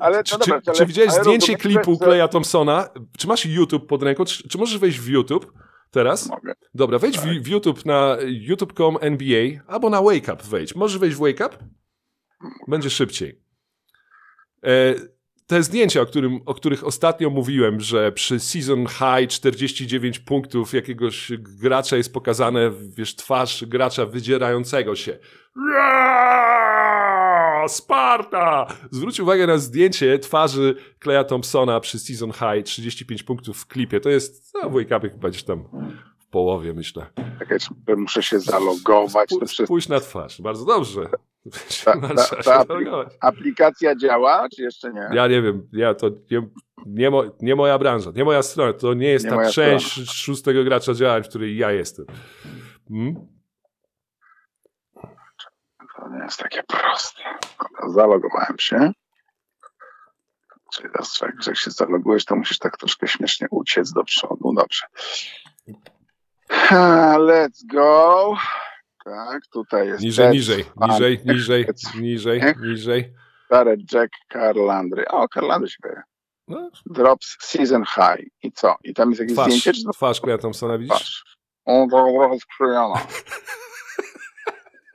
ale, czy, dobra, czy, ale, czy widziałeś ale zdjęcie klipu że- Kleja Thompsona? Czy masz YouTube pod ręką? Czy, czy możesz wejść w YouTube? Teraz? Mogę. Dobra, wejdź w, w YouTube na youtube.com NBA albo na Wake Up wejdź. Możesz wejść w Wake Up? Będzie szybciej. E, te zdjęcia, o, którym, o których ostatnio mówiłem, że przy season high 49 punktów jakiegoś gracza jest pokazane, wiesz, twarz gracza wydzierającego się. Sparta! Zwróć uwagę na zdjęcie twarzy Kleja Thompsona przy season high 35 punktów w klipie. To jest, no, w chyba gdzieś tam połowie, myślę. Czekaj, muszę się zalogować. To Spó- wszystko. Spójrz na twarz. Bardzo dobrze. Ta, ta, ta aplikacja działa, czy jeszcze nie? Ja nie wiem, ja to nie, nie, mo, nie moja branża, nie moja strona, to nie jest Nie ta część szóstego gracza działań, w której ja jestem. Hmm? To nie jest takie proste. Zalogowałem się. Czyli teraz jak się zalogujesz, to musisz tak troszkę śmiesznie uciec do przodu. Dobrze. Ha, Let's go. Tak, tutaj jest. Niżej, Ted niżej, Van niżej, niżej, niżej, Ech. niżej. Jared Jack Carlandry. O, Carlandry się pojawia. No, Drops Season High. I co? I tam jest jakieś twarz, zdjęcie? Czy twarz Kleja Thompsona, widzisz? twarz? O, to trochę.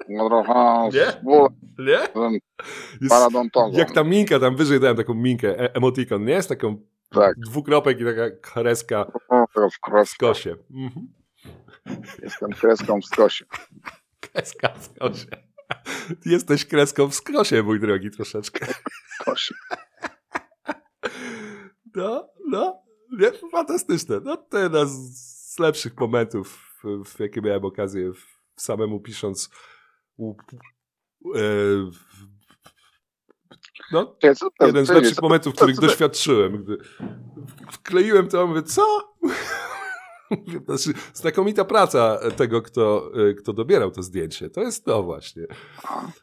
No trochę Nie? z bólem Nie? Jest, paradontowym. jak ta minka, tam wyżej dałem taką minkę, e emotikon, nie? Z taką Tak. dwukropek i taka kreska w skosie. Mhm. Jestem kreską w skosie. Kreska w skosie. Jesteś kreską w skosie, mój drogi, troszeczkę. W skosie. No, no, nie, fantastyczne. No, to jeden z lepszych momentów, w, jakie miałem okazję w, samemu pisząc. E, no, jeden z lepszych momentów, których doświadczyłem. Gdy wkleiłem to, mówię, co? Znaczy, znakomita praca tego, kto, e, kto dobierał to zdjęcie. To jest to właśnie.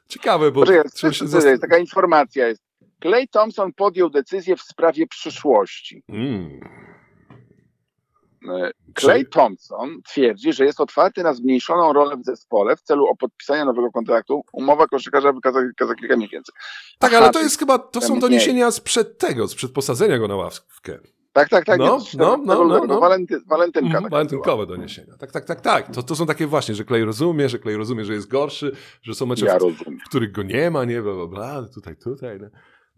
Ciekawe, bo trzeba się zast- jest? Taka informacja jest. Clay Thompson podjął decyzję w sprawie przyszłości. Mm. E, Clay Thompson twierdzi, że jest otwarty na zmniejszoną rolę w zespole w celu podpisania nowego kontraktu. Umowa koszykarza wykaza za kilka miesięcy. Tak, ale to jest chyba, to są doniesienia sprzed tego, sprzed posadzenia go na ławkę. Tak, tak, tak. No, jest no, no, no, no. Walenty, walentynka. Była. walentynkowe doniesienia. Tak, tak, tak, tak. To, to są takie właśnie, że Clay rozumie, że Clay rozumie, że jest gorszy, że są mecze, Ja w, których go nie ma, nie, bla, bla, bla, tutaj, tutaj. No.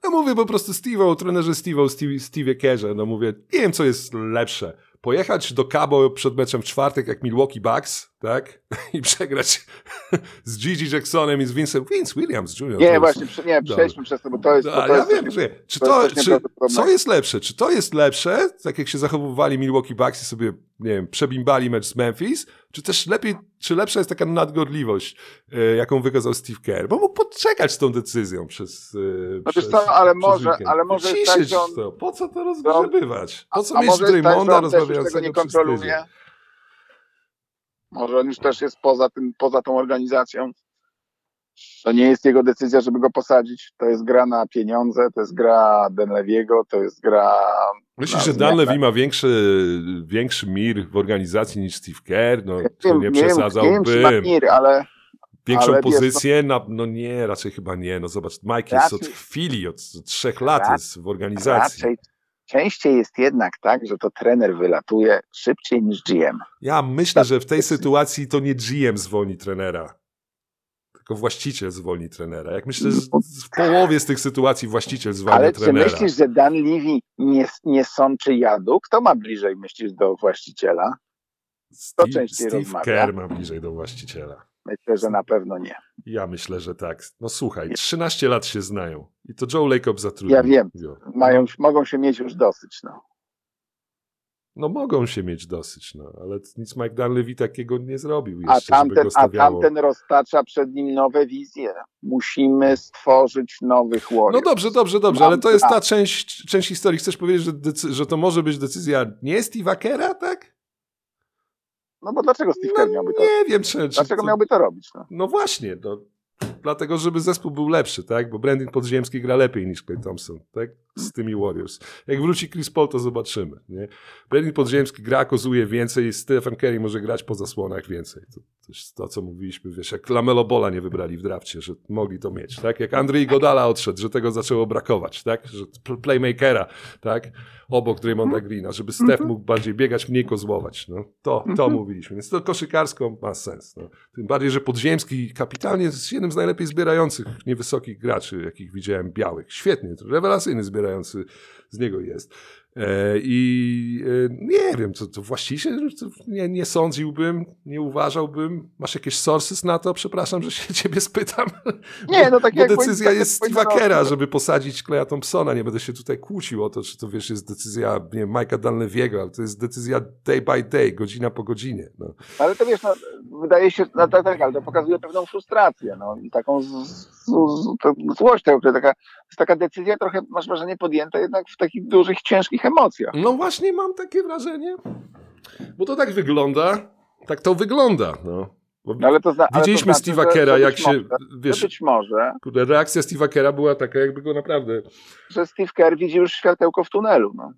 Ja mówię po prostu Steve'o, trenerze Steve'o, Steve, Steve Kerze, no mówię, nie wiem, co jest lepsze. Pojechać do Cabo przed meczem w czwartek jak Milwaukee Bucks, tak? I przegrać z Gigi Jacksonem i z Vince, Vince Williams Jr. Nie, właśnie, nie, przejdźmy przez to, bo to jest... ale to ja jest wiem, że czy to to, jest czy, co jest lepsze? Czy to jest lepsze, tak jak się zachowywali Milwaukee Bucks i sobie, nie wiem, przebimbali mecz z Memphis, czy też lepiej, czy lepsza jest taka nadgorliwość, e, jaką wykazał Steve Kerr? Bo mógł poczekać z tą decyzją przez, e, No przez co, ale może- weekend. ale może tak, że on- to. Po co to rozgrzebywać? Po co A mieć tak, Draymonda tego rozmawiającego nie kontroluje? Może on już też jest poza tym, poza tą organizacją? To nie jest jego decyzja, żeby go posadzić. To jest gra na pieniądze, to jest gra Denleviego, to jest gra... Myślisz, na że. Dan Levy ma większy, większy mir w organizacji niż Steve Kerr? No, wiem, nie przesadzałbym. mir, ale Większą Ale wiesz, pozycję? Na, no nie, raczej chyba nie. No zobacz, Mike jest od Raczej- chwili, od trzech lat Raczej- jest w organizacji. raczej częściej jest jednak tak, że to trener wylatuje szybciej niż GM. Ja myślę, że w tej sytuacji to nie GM zwolni trenera, tylko właściciel zwolni trenera. Jak myślę, że w połowie z tych sytuacji właściciel zwalnia Ale czy trenera. myślisz, że Dan Levy nie, nie sączy jadu? Kto ma bliżej, myślisz, do właściciela? Steve, częściej Steve rozmawia? Kerr ma bliżej do właściciela. Myślę, że na pewno nie. Ja myślę, że tak. No słuchaj, 13 lat się znają. I to Joe Lacob zatrudnił. Ja wiem. Mają, mogą się mieć już dosyć. No. No mogą się mieć dosyć, no, ale nic Mike Dunleavy takiego nie zrobił A, jeszcze, żeby tamten, a tamten roztacza przed nim nowe wizje. Musimy stworzyć nowych No Warriors. dobrze, dobrze, dobrze, Mam ale to jest ta część, część historii. Chcesz powiedzieć, że, że to może być decyzja nie Steve'a Kera, tak? No bo dlaczego Steve Kerr miałby to Nie wiem, czy... czy Dlaczego to... miałby to robić? No? No właśnie, no, dlatego, żeby zespół był lepszy, tak? Bo Brandon Podziemski gra lepiej niż Clay Thompson, tak? Z tymi Warriors. Jak wróci Chris Paul, to zobaczymy, nie? Brandon Podziemski gra, kozuje więcej, Stephen Curry może grać po zasłonach więcej. To, to to, co mówiliśmy, wiesz, jak Lamelo Bola nie wybrali w drafcie, że mogli to mieć, tak? Jak Andrzej Godala odszedł, że tego zaczęło brakować, tak? Że playmakera, tak? Obok Draymonda Greena, żeby Steph mógł bardziej biegać, mniej kozłować, no. To, to mówiliśmy. Więc to koszykarsko ma sens, no. Tym bardziej, że Podziemski kapitalnie jest jednym z najlepiej zbierających niewysokich graczy, jakich widziałem białych. Świetnie, rewelacyjny zbierający z niego jest. E, I e, nie wiem, co to właściwie nie, nie sądziłbym, nie uważałbym. Masz jakieś sources na to? Przepraszam, że się ciebie spytam. Nie, no tak Bo jak decyzja tak jest jak Steve'a Kera, żeby posadzić Kleja Thompsona. Nie będę się tutaj kłócił o to, czy to wiesz, jest decyzja nie wiem, Mike'a Dalleviego, ale to jest decyzja day by day, godzina po godzinie. No. Ale to wiesz, no, wydaje się, no, tak, tak, ale to pokazuje pewną frustrację, no i taką z, z, z, to złość, tego, taka, jest taka decyzja trochę, masz wrażenie, podjęta jednak w takich dużych, ciężkich emocjach. no właśnie mam takie wrażenie, bo to tak wygląda, tak to wygląda. No. No, ale to zna, ale Widzieliśmy to znaczy, Steve'a Kera, jak się, Może, wiesz, być może, reakcja Steve'a Kera była taka, jakby go naprawdę... że Steve Kerr widzi już światełko w tunelu, no.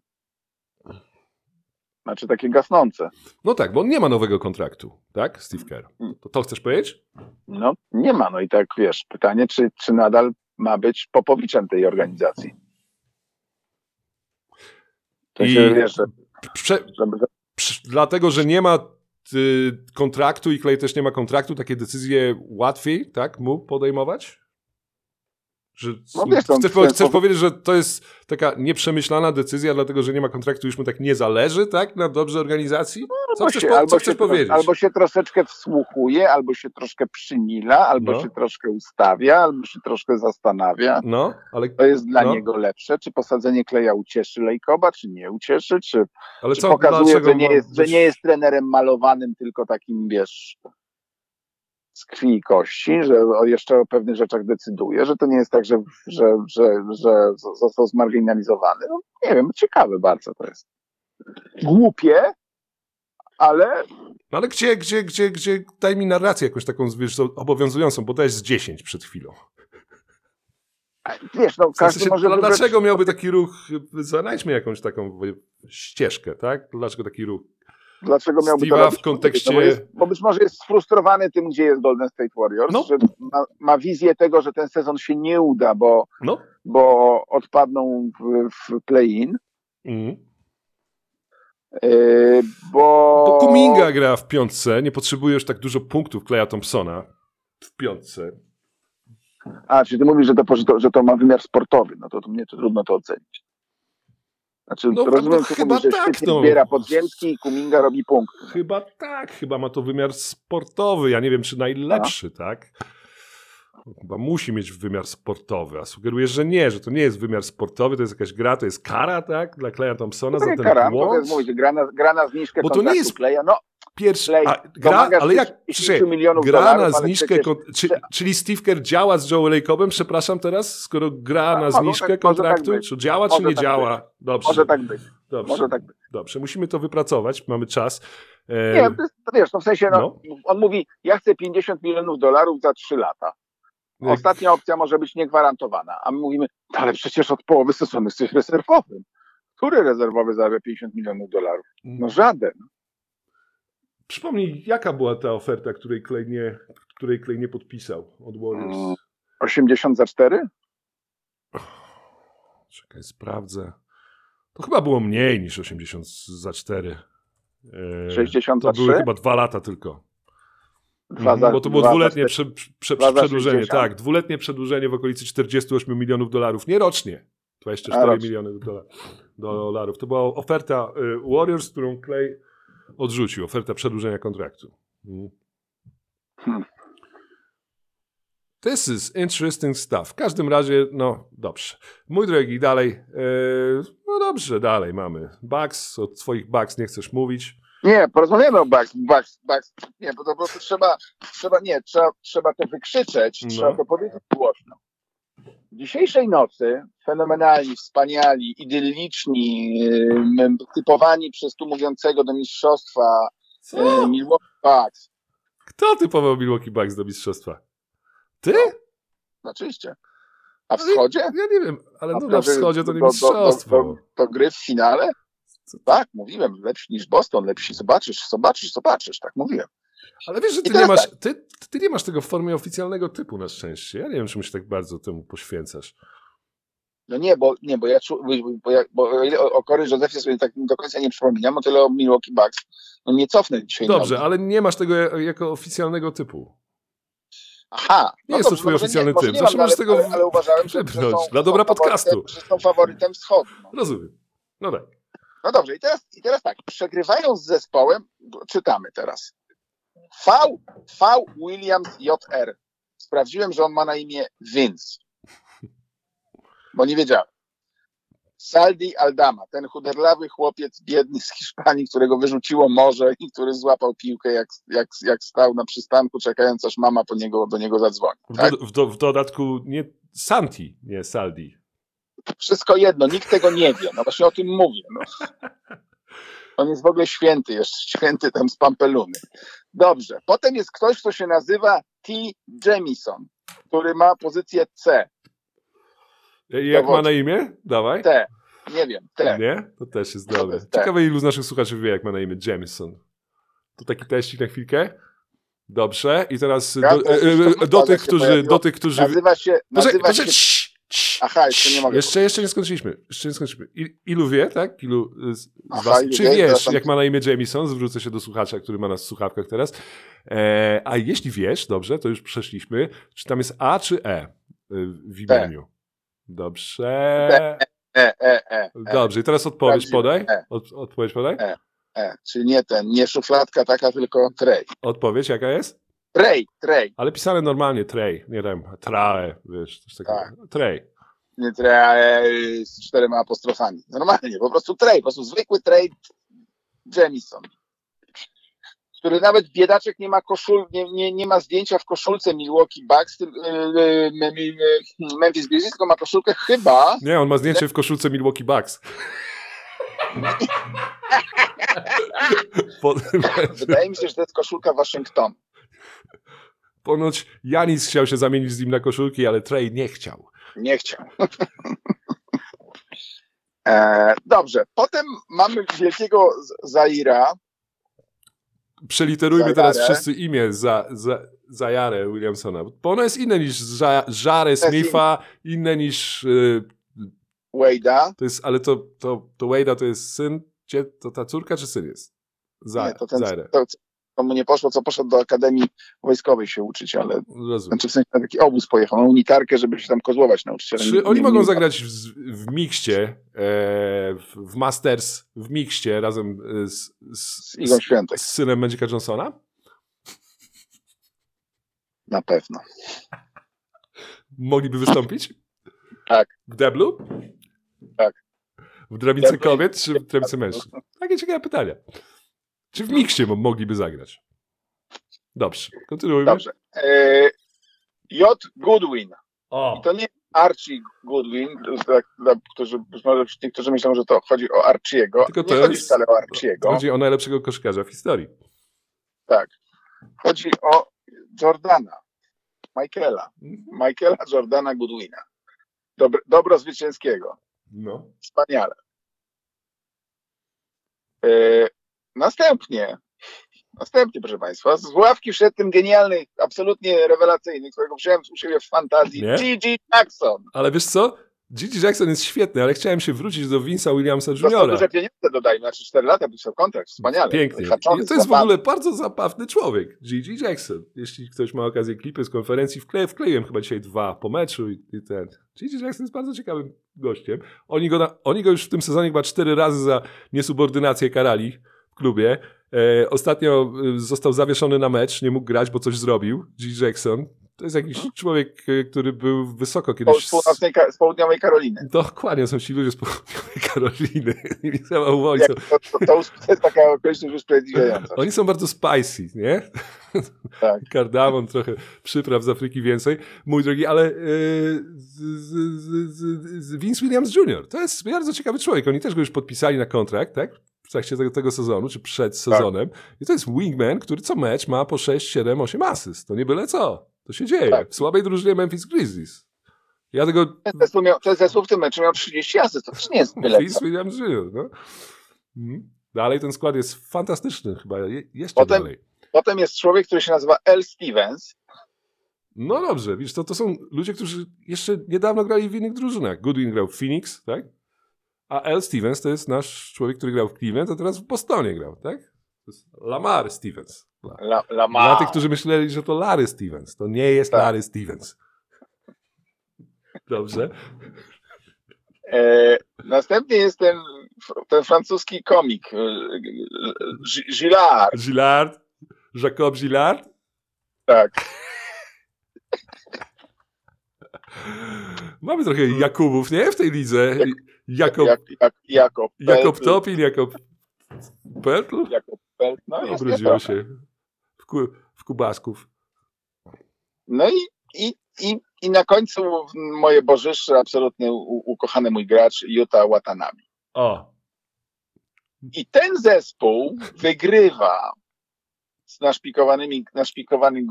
Znaczy takie gasnące. No tak, bo on nie ma nowego kontraktu, tak, Steve Kerr? To, to chcesz powiedzieć? No nie ma, no i tak wiesz, pytanie, czy, czy nadal ma być popowiczem tej organizacji. To I- się, wiesz, że, Prze, żeby, dlatego, że nie ma y, kontraktu i Clay też nie ma kontraktu, takie decyzje łatwiej, tak, mu podejmować? Że, No wiesz, on chcesz, po, chcesz powiedzieć, że to jest taka nieprzemyślana decyzja, dlatego że nie ma kontraktu, już mu tak nie zależy, tak, na dobrze organizacji? Co albo chcesz, się, po, albo co się, chcesz tro- powiedzieć? albo się troszeczkę wsłuchuje, albo się troszkę przymila, albo No. się troszkę ustawia, albo się troszkę zastanawia. No, ale, To jest dla No. niego lepsze, czy posadzenie Kleja ucieszy Lejkoba, czy nie ucieszy, czy, ale czy co, pokazuje, że nie, jest, że nie jest trenerem malowanym, tylko takim, wiesz, z krwi i kości, że jeszcze o pewnych rzeczach decyduje, że to nie jest tak, że, że, że, że został zmarginalizowany. No, nie wiem, ciekawe bardzo to jest. Głupie, ale No ale gdzie, gdzie, gdzie, gdzie, daj mi narrację jakąś taką, wiesz, obowiązującą, bo dałeś z 10 przed chwilą. wiesz, no W każdy sensie, może wybrać... Dlaczego miałby taki ruch? Znajdźmy jakąś taką ścieżkę, tak? Dlaczego taki ruch? Dlaczego miałby to Steve'a robić? w kontekście- No bo, jest, bo być może jest sfrustrowany tym, gdzie jest Golden State Warriors, No. że ma, ma wizję tego, że ten sezon się nie uda, bo, No. bo odpadną w, w play-in, Mm. yy, bo... Bo Kuminga gra w piątce, nie potrzebujesz tak dużo punktów Kleja Thompsona w piątce. A, czyli ty mówisz, że to, że to, że to ma wymiar sportowy, no to, to mnie to trudno to ocenić. Znaczy, No, rozumiem, no, chyba mówisz, tak, no. zbiera podziemski i Kuminga robi punkt. Chyba tak, chyba ma to wymiar sportowy. Ja nie wiem, czy najlepszy, tak? Chyba musi mieć wymiar sportowy, a sugerujesz, że nie, że to nie jest wymiar sportowy, to jest jakaś gra, to jest kara, tak? Dla Kleja Thompsona To za ten kara, to błąd. jest mówić, gra na, gra na zniżkę Bo to nie jest- Kleja. No, Pierwszy, a, gra, ale jak, 10 czekaj, milionów gra dolarów, na zniżkę, przecież- czy, czyli Steve Kerr działa z Joe Lacobem, przepraszam teraz, skoro gra A, na może zniżkę tak- tak kontraktu, być. czy działa, Może czy nie tak działa? Dobrze, może tak być, dobrze, może tak być. dobrze, musimy to wypracować, mamy czas. E, Nie, to wiesz, no w sensie, no, No. on mówi, ja chcę 50 milionów dolarów za 3 lata. jak- Ostatnia opcja może być niegwarantowana, a my mówimy, "No, ale przecież od połowy sezonu jesteś rezerwowym. Który rezerwowy zarabia 50 milionów dolarów? No żaden. Przypomnij, jaka była ta oferta, której Clay nie, której Clay nie podpisał od Warriors? Mm. 80 za 4? Czekaj, sprawdzę. To chyba było mniej niż 80 za 4. E, 60 to za były 3? chyba dwa lata tylko. Dwa Mhm, za- bo to było dwuletnie prze, prze, za przedłużenie. 60. Tak, dwuletnie przedłużenie w okolicy 48 milionów dolarów. Nie rocznie. 24 A, rocznie. miliony dola- dolarów. To była oferta y, Warriors, którą Clay odrzucił. Oferta przedłużenia kontraktu. Mhm. Hmm. This is interesting stuff. W każdym razie, no dobrze. Mój drogi, dalej. y, no dobrze, dalej mamy. Bucks, od swoich Bucks nie chcesz mówić. Nie, porozmawiamy o Bucks, Bucks, Bucks. Nie, bo to po prostu trzeba, trzeba, nie, trzeba, trzeba to wykrzyczeć, No. trzeba to powiedzieć głośno. Dzisiejszej nocy fenomenalni, wspaniali, idylliczni, typowani przez tu mówiącego do mistrzostwa Co? Milwaukee Bucks. Kto typował Milwaukee Bucks do mistrzostwa? Ty? oczywiście. A wschodzie? Ja nie wiem, ale no, na wschodzie to nie do- mistrzostwo. do- do- To gry w finale? Tak, mówiłem, lepszy niż Boston, lepsi, zobaczysz, zobaczysz, zobaczysz, tak mówiłem. Ale wiesz, że ty nie, masz, ty, ty nie masz tego w formie oficjalnego typu na szczęście. Ja nie wiem, czemu się tak bardzo temu poświęcasz. No nie, bo, nie, bo ja, bo, ja, bo o ile o, Corey Josephie sobie tak do końca nie przypominam, o tyle o Milwaukee Bucks, no nie cofnę dzisiaj. Dobrze, ale nie masz tego ja- jako oficjalnego typu. Aha. Nie jest to twój może oficjalny może typ. nie Zawsze mam, ale, tego ale, ale uważałem, że, że są, Dla dobra są podcastu. Że są faworytem wschodu. No. Rozumiem. No tak. No dobrze, i teraz, i teraz tak, przegrywają z zespołem, czytamy teraz. V, v Williams JR. Sprawdziłem, że on ma na imię Vince. Bo nie wiedziałem. Saldi Aldama, ten chuderlawy chłopiec biedny z Hiszpanii, którego wyrzuciło morze i który złapał piłkę, jak, jak, jak stał na przystanku, czekając, aż mama po niego, do niego zadzwoni. W, Tak? w, do, w dodatku nie Santi, nie Saldi. Wszystko jedno, nikt tego nie wie. No właśnie o tym mówię. No. On jest w ogóle święty, jeszcze święty tam z Pampeluny. Dobrze. Potem jest ktoś, kto się nazywa T. Jamison, który ma pozycję C. Jak ma na imię? Dawaj. T. Nie wiem, T. Nie? To też jest dobre. Ciekawe, ilu z naszych słuchaczy wie, jak ma na imię Jamison. To taki teścik na chwilkę. Dobrze. I teraz do, e, e, do, ale tych, którzy, do tych, którzy... Nazywa się, nazywa poczekaj, się Aha, jeszcze nie mogę Jeszcze, jeszcze nie skończyliśmy. Jeszcze nie skończyliśmy. I, ilu wie, tak? Ilu z, Aha, was... Czy wie? wiesz, jak ma na imię Jamison? Zwrócę się do słuchacza, który ma nas w słuchawkach teraz. E, a jeśli wiesz, dobrze, to już przeszliśmy. Czy tam jest A czy E y, w imieniu? Dobrze. E, E, E, E. Dobrze, i teraz odpowiedź podaj. E. Od, odpowiedź podaj. E. E. Czyli nie ten, nie szufladka taka, tylko trej. Odpowiedź jaka jest? Trej, trej. Ale pisane normalnie, trej, nie wiem, trae, wiesz, coś takiego. Tak. Trej. Nie trej e, z czterema apostrofami. Normalnie, po prostu trej, po prostu zwykły trej Jamison. Który nawet biedaczek nie ma koszul, nie, nie, nie ma zdjęcia w koszulce Milwaukee Bucks, e, e, Mem- Memphis Grizzlies, tylko ma koszulkę chyba Nie, on ma zdjęcie w koszulce Milwaukee Bucks. Wydaje mi się, że to jest koszulka Waszyngtonu. ponoć Janis chciał się zamienić z nim na koszulki, ale Trey nie chciał. Nie chciał. e, dobrze. Potem mamy wielkiego Zaira. Przeliterujmy Zajarę. teraz wszyscy imię za, za, Zajarę Williamsona, bo ono jest inne niż za, Żarę Smitha, inne niż y, Wade'a. to jest, ale to, to, to Wade'a to jest syn, to ta córka czy syn jest? Za, Nie, to ten, to, to mu nie poszło, co poszedł do Akademii Wojskowej się uczyć, ale Rozumiem. znaczy w sensie na taki obóz pojechał, na unitarkę, żeby się tam kozłować nauczycielem. Czy oni mogą zagrać w, w mikście, e, w, w Masters, w mikście razem e, z, z, Z Igą Świątek, z synem Magica Johnsona? na pewno. Mogliby wystąpić? Tak. W deblu? Tak. W drabince kobiet czy w drabince mężczyzn? Takie ciekawe pytania. Czy w mikście mo- mogliby zagrać? Dobrze, kontynuujmy. Dobrze. E, J. Goodwin. O, I to nie Archie Goodwin, dla, dla, którzy, może niektórzy myślą, że to chodzi o Archiego. Tylko nie to chodzi jest- wcale o Archiego. chodzi o najlepszego koszkarza w historii. Tak. Chodzi o Jordana, Michaela. Michaela Jordana Goodwina. Dobro, dobro zwycięskiego. No. Wspaniale. E, następnie, następnie, proszę Państwa, z ławki wszedł ten genialny, absolutnie rewelacyjny, którego wziąłem u siebie w fantazji, Nie? G.G. Jackson. Ale wiesz co? Gigi Jackson jest świetny, ale chciałem się wrócić do Vince'a Williamsa Dostał Juniora. duże pieniądze, dodajmy, znaczy 4 lata pisał kontrakt, wspaniale. Pięknie. Haczony, to jest w ogóle bardzo zabawny człowiek, Gigi Jackson. Jeśli ktoś ma okazję klipy z konferencji, wkle, wkleiłem chyba dzisiaj dwa po meczu i, i ten. Gigi Jackson jest bardzo ciekawym gościem. Oni go, na, oni go już w tym sezonie chyba cztery razy za niesubordynację karali klubie. E, ostatnio e, został zawieszony na mecz, nie mógł grać, bo coś zrobił. Gigi Jackson. To jest jakiś człowiek, e, który był wysoko kiedyś. z, Ka- z południowej Karoliny. Dokładnie, są ci ludzie z południowej Karoliny. I trzeba uwolnić. To, to, to, jest taka okoliczność usprawiedliwiająca. Oni są bardzo spicy, nie? Tak. Kardamon, trochę przypraw z Afryki więcej. Mój drogi, ale yy, z, z, z, z Vince Williams Jr. to jest bardzo ciekawy człowiek. Oni też go już podpisali na kontrakt, tak? W trakcie tego, tego sezonu, czy przed sezonem. I to jest wingman, który co mecz ma po 6, 7, 8 asyst. To nie byle co. To się dzieje. Tak. W słabej drużynie Memphis Grizzlies. Ja tego... Ten zespół, ten zespół w tym meczu miał 30 asyst, to też nie jest byle co. Williams żył, no. Mhm. Dalej ten skład jest fantastyczny, chyba je, jeszcze Potem- dalej. Potem jest człowiek, który się nazywa L. Stevens. No dobrze, widzisz, to, to są ludzie, którzy jeszcze niedawno grali w innych drużynach. Goodwin grał w Phoenix, tak? A L. Stevens to jest nasz człowiek, który grał w Cleveland, a teraz w Bostonie grał, tak? To jest Lamar Stevens. Dla, La, Lamar. dla tych, którzy myśleli, że to Larry Stevens. To nie jest Tak. Larry Stevens. Dobrze. E, następnie jest ten, ten francuski komik, e, Gillard. Gillard, Jacob Gillard. Tak. Mamy trochę Jakubów, nie? W tej lidze. Jakob, Jak, jak, Jakob. Jakob Peltl. Topin, Jakob Pertl. Jakob Peltl. No, się w, ku, w Kubasków. No i, i, i, i na końcu moje bożyszcze, absolutnie u, ukochany mój gracz, Yuta Watanabe. O, I ten zespół wygrywa z naszpikowanymi, naszpikowanymi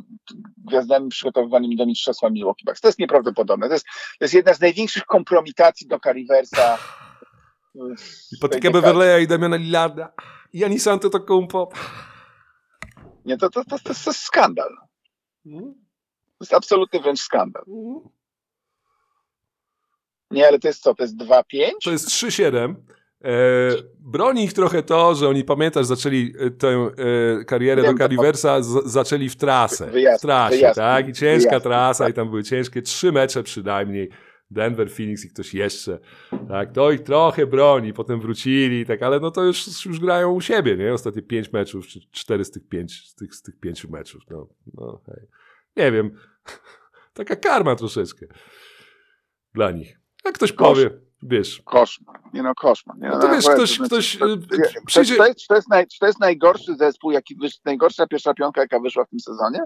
gwiazdami przygotowywanymi do mistrzostwa Milwaukee Bucks. To jest nieprawdopodobne. To jest, to jest jedna z największych kompromitacji do Riversa. i potykę Beverleya i Damiana Lillarda. I Janis Antetokounmpo. Nie, to, to, to, to, jest skandal. To jest absolutny wręcz skandal. mm. Nie, ale to jest co? To jest 2-5? To jest 3-7. E, broni ich trochę to, że oni, pamiętasz, zaczęli e, tę e, karierę Wiem, do Cariversa, zaczęli w trasę. Wyjazd- w trasie, wyjazd- tak? I ciężka wyjazd, trasa, tak. i tam były ciężkie trzy mecze przynajmniej. Denver, Phoenix i ktoś jeszcze. Tak, to ich trochę broni, potem wrócili, tak, ale no to już, już grają u siebie, nie? Ostatnie pięć meczów, czy cztery z tych pięć, z tych, z tych pięciu meczów. No, no hej. Nie wiem. Taka karma troszeczkę dla nich. Jak ktoś Kosz. powie, wiesz, Koszmar. Nie no, koszmar. Nie, no, no to wiesz, ktoś, to ktoś znaczy, y, to- to- przyjdzie... To jest, to, jest naj, to jest najgorszy zespół, jaki najgorsza pierwsza piątka, jaka wyszła w tym sezonie?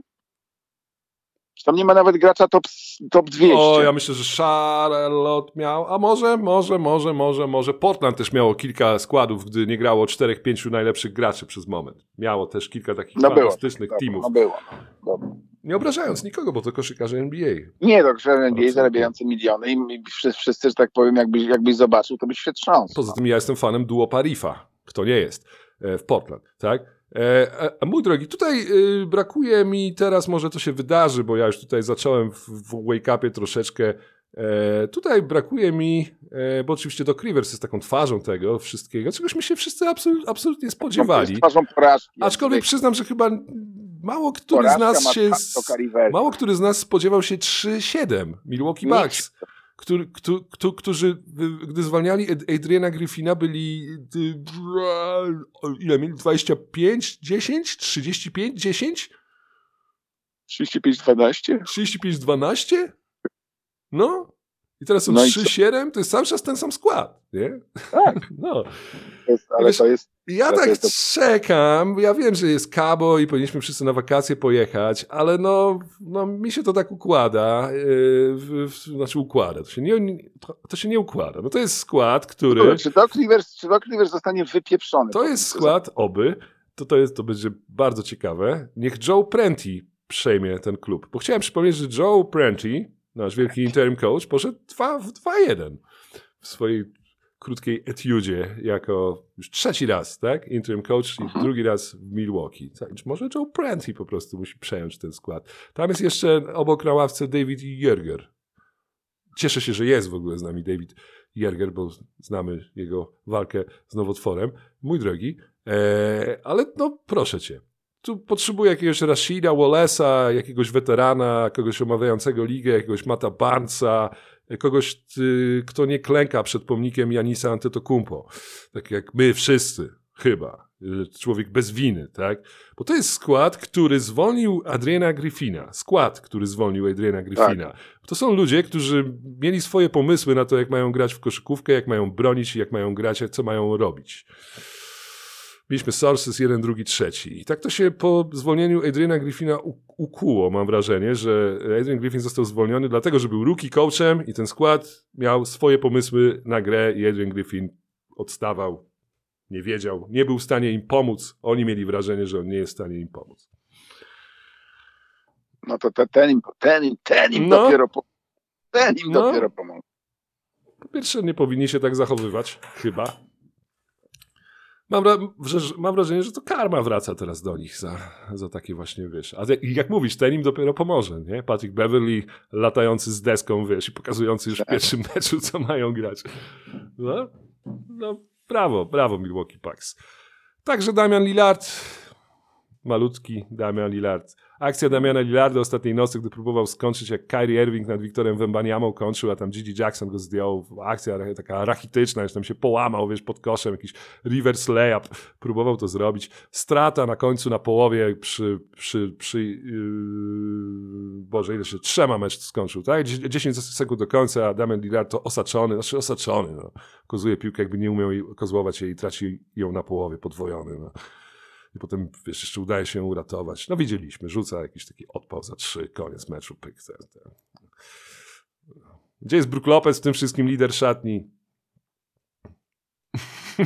Czy tam nie ma nawet gracza top, top 200? O, ja myślę, że Charlotte miał, a może, może, może, może, może. Portland też miało kilka składów, gdy nie grało czterech, pięciu najlepszych graczy przez moment. Miało też kilka takich No było. fantastycznych Dobra, teamów. No było. Dobra. Nie obrażając nikogo, bo to koszykarze NBA. Nie, to że NBA Absolutnie. zarabiający miliony i wszyscy, że tak powiem, jakbyś, jakbyś zobaczył, to byś się trząsł. Poza tym ja jestem fanem duo Parifa. Kto nie jest? E, W Portland, tak? E, mój drogi, tutaj y, brakuje mi teraz, może to się wydarzy, bo ja już tutaj zacząłem w, w Wake Upie troszeczkę. E, tutaj brakuje mi, e, bo oczywiście Doc Rivers jest taką twarzą tego wszystkiego, czegośmy się wszyscy absol, absolutnie spodziewali. Twarzą porażki. Aczkolwiek przyznam, że chyba mało który z Porażka nas ma się. Cariversa. Mało który z nas spodziewał się 3-7 Milwaukee. Bucks, który, któ- któ- którzy, y, gdy zwalniali Ad- Adriana Griffina, byli ile mieli? 25, 10, 35, 10, 35-12? 35, 12? No. I teraz są No i co? 3-7, to jest cały czas ten sam skład, nie? Tak. No. Jest, ale Wiesz, to jest... Ja Ale to tak jest to- czekam, ja wiem, że jest Cabo i powinniśmy wszyscy na wakacje pojechać, ale no, no mi się to tak układa, yy, w, w, znaczy układa, to się, nie, to, to się nie układa. No to jest skład, który, Czy Doc Rivers, czy Doc Rivers zostanie wypieprzony? to jest skład, oby, to, to, jest, to będzie bardzo ciekawe, niech Joe Prenti przejmie ten klub, bo chciałem przypomnieć, że Joe Prenti, nasz wielki interim coach, poszedł 2 w 2-1 w swojej krótkiej etiudzie jako już trzeci raz, tak? Interim coach i drugi raz w Milwaukee. Może Joe Prenti po prostu musi przejąć ten skład. Tam jest jeszcze obok na ławce David Jerger. Cieszę się, że jest w ogóle z nami David Jerger, bo znamy jego walkę z nowotworem. Mój drogi, e, ale no proszę cię. Tu potrzebuję jakiegoś Rashida Wallace'a, jakiegoś weterana, kogoś omawiającego ligę, jakiegoś Mata Barnesa, kogoś, y, kto nie klęka przed pomnikiem Janisa Antetokounmpo. Tak jak my wszyscy, chyba. Y, Człowiek bez winy, tak? Bo to jest skład, który zwolnił Adriana Griffina. Skład, który zwolnił Adriana Griffina. To są ludzie, którzy mieli swoje pomysły na to, jak mają grać w koszykówkę, jak mają bronić, jak mają grać, co mają robić. Mieliśmy Sources jeden, drugi, trzeci. I tak to się po zwolnieniu Adriana Griffina ukuło, mam wrażenie, że Adrian Griffin został zwolniony dlatego, że był rookie coachem i ten skład miał swoje pomysły na grę i Adrian Griffin odstawał, nie wiedział, nie był w stanie im pomóc. Oni mieli wrażenie, że on nie jest w stanie im pomóc. No to te, ten im, ten im, ten im No. dopiero po, ten im No. dopiero pomoże. Po pierwsze, nie powinni się tak zachowywać, chyba. Mam, mam wrażenie, że to karma wraca teraz do nich za, za takie właśnie, wiesz. A jak, jak mówisz, ten im dopiero pomoże, nie? Patrick Beverly latający z deską, wiesz, i pokazujący już w Tak. pierwszym meczu, co mają grać. No, no brawo, brawo Milwaukee Bucks. Także Damian Lillard, malutki Damian Lillard. Akcja Damiana Lillarda ostatniej nocy, gdy próbował skończyć jak Kyrie Irving nad Wiktorem Wembaniamą kończył, a tam Gigi Jackson go zdjął. Akcja taka rachityczna, już tam się połamał, wiesz, pod koszem, jakiś reverse layup. Próbował to zrobić. Strata na końcu, na połowie przy, przy, przy yy, Boże, ile się, trzema mecz skończył, tak? Dzie- 10 sekund do końca, a Damian Lillard to osaczony, znaczy osaczony, no. Kozuje piłkę, jakby nie umiał jej, kozłować jej i traci ją na połowie, podwojony, no. Potem, wiesz, jeszcze udaje się uratować. No widzieliśmy, rzuca jakiś taki odpał za trzy, koniec meczu, pyk. Ten, ten. Gdzie jest Brook Lopez w tym wszystkim, lider szatni?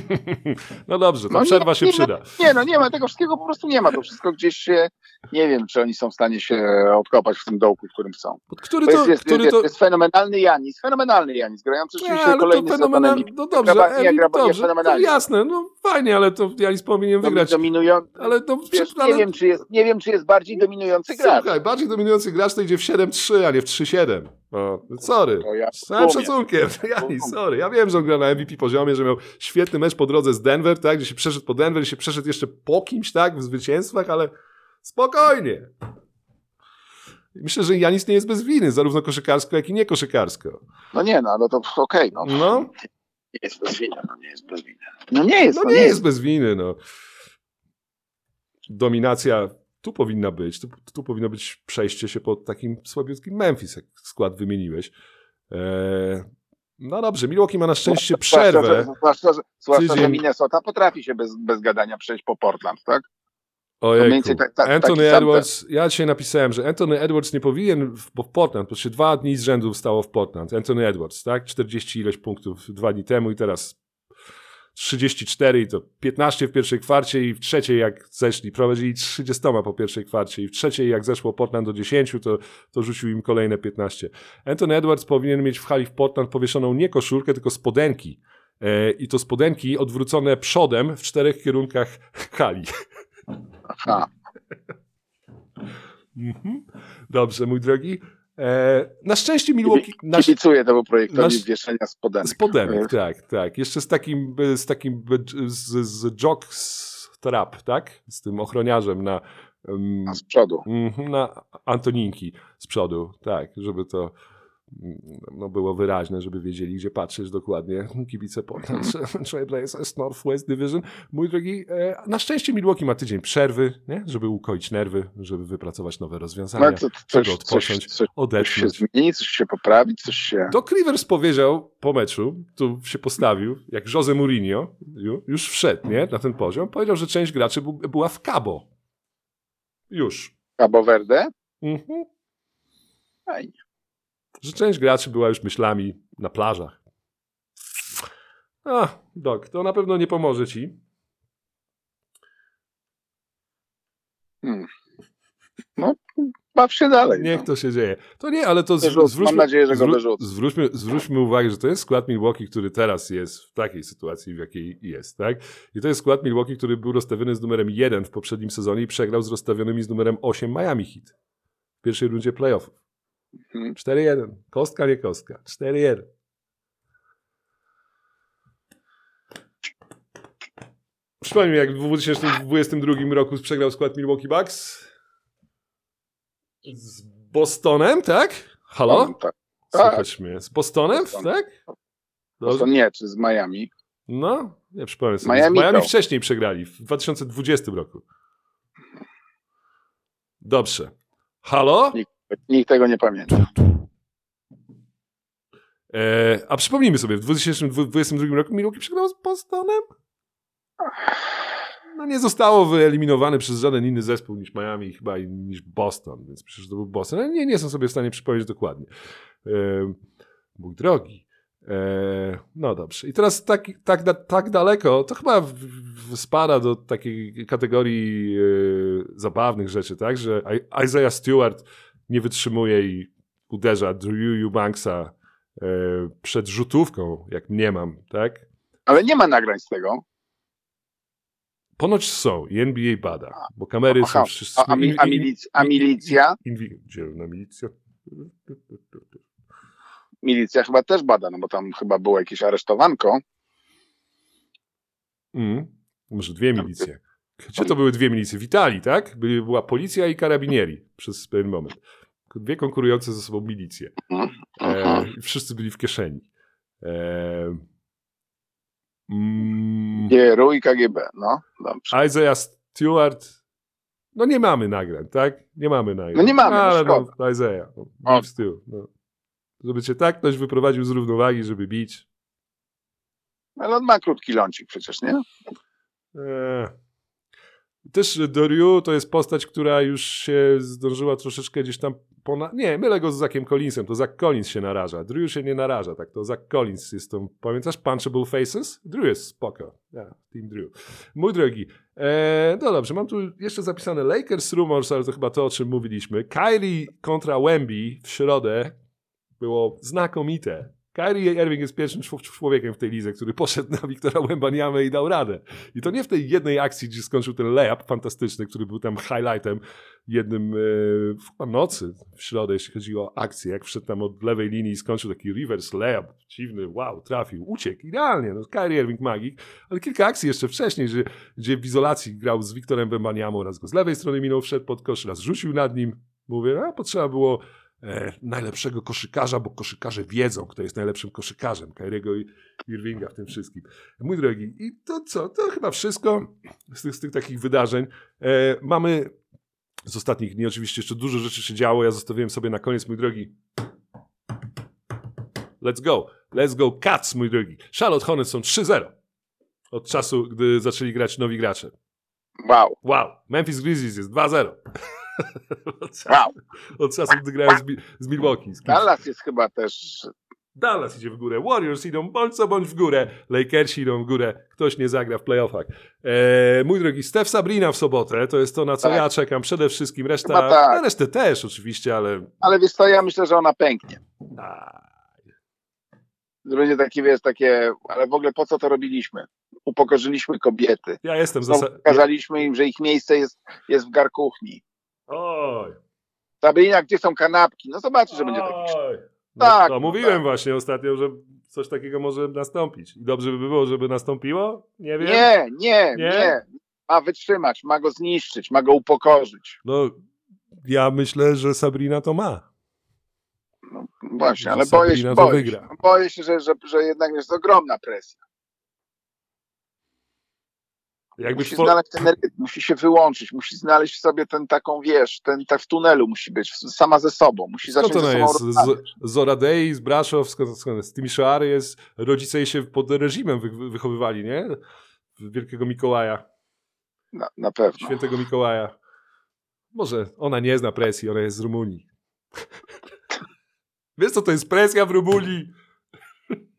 no dobrze, ta No nie, przerwa się nie, przyda. Nie, no nie ma tego wszystkiego, po prostu nie ma. To wszystko gdzieś się, nie wiem, czy oni są w stanie się odkopać w tym dołku, w którym są. Który To to, jest, jest, który to, jest fenomenalny Janis, fenomenalny Janis, grający Nie, rzeczywiście to kolejny. MVP. No dobrze, gra, nie, Embiid gra, nie, dobrze, jasne, no fajnie, ale to Janis powinien wygrać. Dominują, Ale to wiesz, ale, nie, wiem, czy jest, nie wiem, czy jest bardziej dominujący gracz. Słuchaj, bardziej dominujący gracz to idzie w 7-3, a nie w 3-7. O, sorry. To ja Z całym szacunkiem. Janis, sorry. Ja wiem, że on gra na MVP poziomie, że miał świetny mecz po drodze z Denver, tak? Gdzie się przeszedł po Denver, się przeszedł jeszcze po kimś, tak? W zwycięstwach, ale spokojnie. Myślę, że Janis nie jest bez winy, zarówno koszykarsko, jak i nie koszykarsko. No nie, no, no to okej, no. No, Nie jest bez winy, no nie jest bez winy. No nie jest, no nie jest bez winy, no. Dominacja tu powinna być, tu, tu powinno być przejście się po takim słabiutkim Memphis, jak skład wymieniłeś. Eee, no dobrze, Milwaukee ma na szczęście Zwłaszcza, przerwę. że, zwłaszcza, że, zwłaszcza, że. Minnesota potrafi się bez, bez gadania przejść po Portland, tak? Ojejku. mniej więcej tak- tak- Anthony Edwards, ja dzisiaj napisałem, że Anthony Edwards nie powinien, w, bo w Portland, to się dwa dni z rzędu stało w Portland. Anthony Edwards, tak? 40 ileś punktów dwa dni temu i teraz 34 i to 15 w pierwszej kwarcie i w trzeciej jak zeszli, prowadzili 30 po pierwszej kwarcie i w trzeciej jak zeszło Portland do 10, to, to rzucił im kolejne 15. Anthony Edwards powinien mieć w hali w Portland powieszoną nie koszulkę, tylko spodenki. E, I to spodenki odwrócone przodem w czterech kierunkach hali. Aha. Mhm. Dobrze, mój drogi. E, na szczęście Milwaukee... Na, Kibicuję temu projektowi nasz- wieszenia spodenek. spodenek, tak, tak. Jeszcze z takim, z takim, z, z jock trap, tak? Z tym ochroniarzem na, A z przodu. mhm, na Antoninki z przodu, tak, żeby to no, było wyraźne, żeby wiedzieli, gdzie patrzeć dokładnie. Kibice Portland Trailblazers Northwest Division. Mój drogi, e, na szczęście Milwaukee ma tydzień przerwy, nie? żeby ukoić nerwy, żeby wypracować nowe rozwiązania, No, to, to, coś, żeby coś, odpocząć, coś, coś się odetchnąć. zmieni, coś się poprawi, coś się... Doc Rivers powiedział po meczu, tu się postawił, jak Jose Mourinho ju- już wszedł nie, na ten poziom, powiedział, że część graczy bu- była w Cabo. Już. Cabo Verde? Mhm. Fajnie. Że część graczy była już myślami na plażach. A, Doc, to na pewno nie pomoże ci. Hmm. No, baw się dalej. Niech no. to się dzieje. To nie, ale to Wyrzuc- zwróćmy, mam nadzieję, że go wyrzucą. zwróćmy, zwróćmy uwagę, że to jest skład Milwaukee, który teraz jest w takiej sytuacji, w jakiej jest. Tak? I to jest skład Milwaukee, który był rozstawiony z numerem 1 w poprzednim sezonie i przegrał z rozstawionymi z numerem 8 Miami Heat w pierwszej rundzie playoffów. Mhm. 4-1. Kostka, nie kostka. 4-1. Przypomnij jak w 2022 roku przegrał skład Milwaukee Bucks z Bostonem, tak? Halo? No, tak. Słuchaj mnie. Z Bostonem, Boston. tak? No to Dobrze. nie, czy z Miami. No, nie przypomnę sobie. Miami z Miami to. wcześniej przegrali, w 2020 roku. Dobrze. Halo? Nikt, nikt tego nie pamięta. E, a przypomnijmy sobie, w 2022 roku Milwaukee przegrał z Bostonem? No nie zostało wyeliminowane przez żaden inny zespół niż Miami, chyba niż Boston, więc przecież to był Boston. Ale nie, nie jestem sobie w stanie przypomnieć dokładnie. E, mój drogi. E, no dobrze. I teraz tak, tak, tak daleko, to chyba w, w, spada do takiej kategorii e, zabawnych rzeczy, tak? Że Isaiah Stewart nie wytrzymuje i uderza Drew Eubanksa e, przed rzutówką, jak nie mam, tak? Ale nie ma nagrań z tego. Ponoć są i NBA bada, bo kamery Aha, są wszystkie. A, a, mi, a, milic, a milicja? Inwi- Gdzie na milicja? Milicja chyba też bada, no bo tam chyba było jakieś aresztowanko. Mm. Może dwie milicje. Gdzie to były dwie milicje? W Italii, tak? Była policja i karabinieri przez pewien moment. Dwie konkurujące ze sobą milicje. E, i wszyscy byli w kieszeni. E, mm, GRU i KGB, no dobrze. Isaiah Stewart. No nie mamy nagrań, tak? Nie mamy nagrań. No nie mamy, no Ale no, szkoda. Isaiah. No, w stylu, no. Żeby cię tak ktoś wyprowadził z równowagi, żeby bić. Ale on ma krótki lącik przecież, nie? Eee. Też Doriu to jest postać, która już się zdążyła troszeczkę gdzieś tam pona... Nie, mylę go z Zackiem Collinsem, to Zach Collins się naraża. Drew się nie naraża, tak, to Zach Collins jest tą, pamiętasz Punchable Faces? Drew jest spoko. Ja, Team Drew. Mój drogi, eee, no dobrze, mam tu jeszcze zapisane Lakers Rumors, ale to chyba to, o czym mówiliśmy. Kyrie kontra Wemby w środę było znakomite. Kyrie Irving jest pierwszym czł- człowiekiem w tej lidze, który poszedł na Wiktora Łębaniamę i dał radę. I to nie w tej jednej akcji, gdzie skończył ten layup fantastyczny, który był tam highlightem jednym e, nocy w środę, jeśli chodzi o akcję. Jak wszedł tam od lewej linii i skończył taki reverse layup, dziwny, wow, trafił, uciekł, idealnie. No, Kyrie Irving magik, ale kilka akcji jeszcze wcześniej, że, gdzie w izolacji grał z Wiktorem Wembaniamą, raz go z lewej strony minął, wszedł pod kosz, raz rzucił nad nim. Mówię, a potrzeba było najlepszego koszykarza, bo koszykarze wiedzą, kto jest najlepszym koszykarzem. Kyriego i Irvinga w tym wszystkim. Mój drogi, i to co? To chyba wszystko z tych, z tych takich wydarzeń. E, mamy z ostatnich dni oczywiście jeszcze dużo rzeczy się działo. Ja zostawiłem sobie na koniec, mój drogi. Let's go. Let's go Cats, mój drogi. Charlotte Hornets są 3-0 od czasu, gdy zaczęli grać nowi gracze. Wow, Wow. Memphis Grizzlies jest 2-0. Od wow. Od czasu, gdy grają z, z Milwaukee. Z. Dallas jest chyba też... Dallas idzie w górę, Warriors idą bądź co bądź w górę, Lakersi idą w górę, ktoś nie zagra w playoffach. Eee, mój drogi, Steph Sabrina w sobotę, to jest to, na co Tak. ja czekam przede wszystkim, reszta, tak. na resztę też oczywiście, ale... Ale wiesz co, ja myślę, że ona pęknie. A, będzie takie, wiesz, takie... Ale w ogóle po co to robiliśmy? Upokorzyliśmy kobiety. ja jestem Znowu zasa... pokazaliśmy im, że ich miejsce jest, jest w garkuchni. Oj, Sabrina, gdzie są kanapki? No zobaczysz, że będzie taki... oj. No, Tak, to no mówiłem tak. właśnie ostatnio, że coś takiego może nastąpić. I dobrze by było, żeby nastąpiło? Nie wiem. Nie, nie, Nie? nie. Ma wytrzymać, ma go zniszczyć, ma go upokorzyć. No, ja myślę, że Sabrina to ma. No, właśnie, ale boję Sabrina się, boję się że, że, że jednak jest ogromna presja. Jakby Musi znaleźć ten rytm, musi się wyłączyć, musi znaleźć sobie ten taką, wiesz, ten tak w tunelu musi być, sama ze sobą, musi Skąd zacząć ona ze sobą jest? rozmawiać. Z, z Oradei, z Braszow, skąd, skąd z tymi Szoary jest? Rodzice jej się pod reżimem wy, wychowywali, nie? Wielkiego Mikołaja, Na, na pewno. świętego Mikołaja. Może ona nie zna presji, ona jest z Rumunii. Wiesz co to jest presja w Rumunii?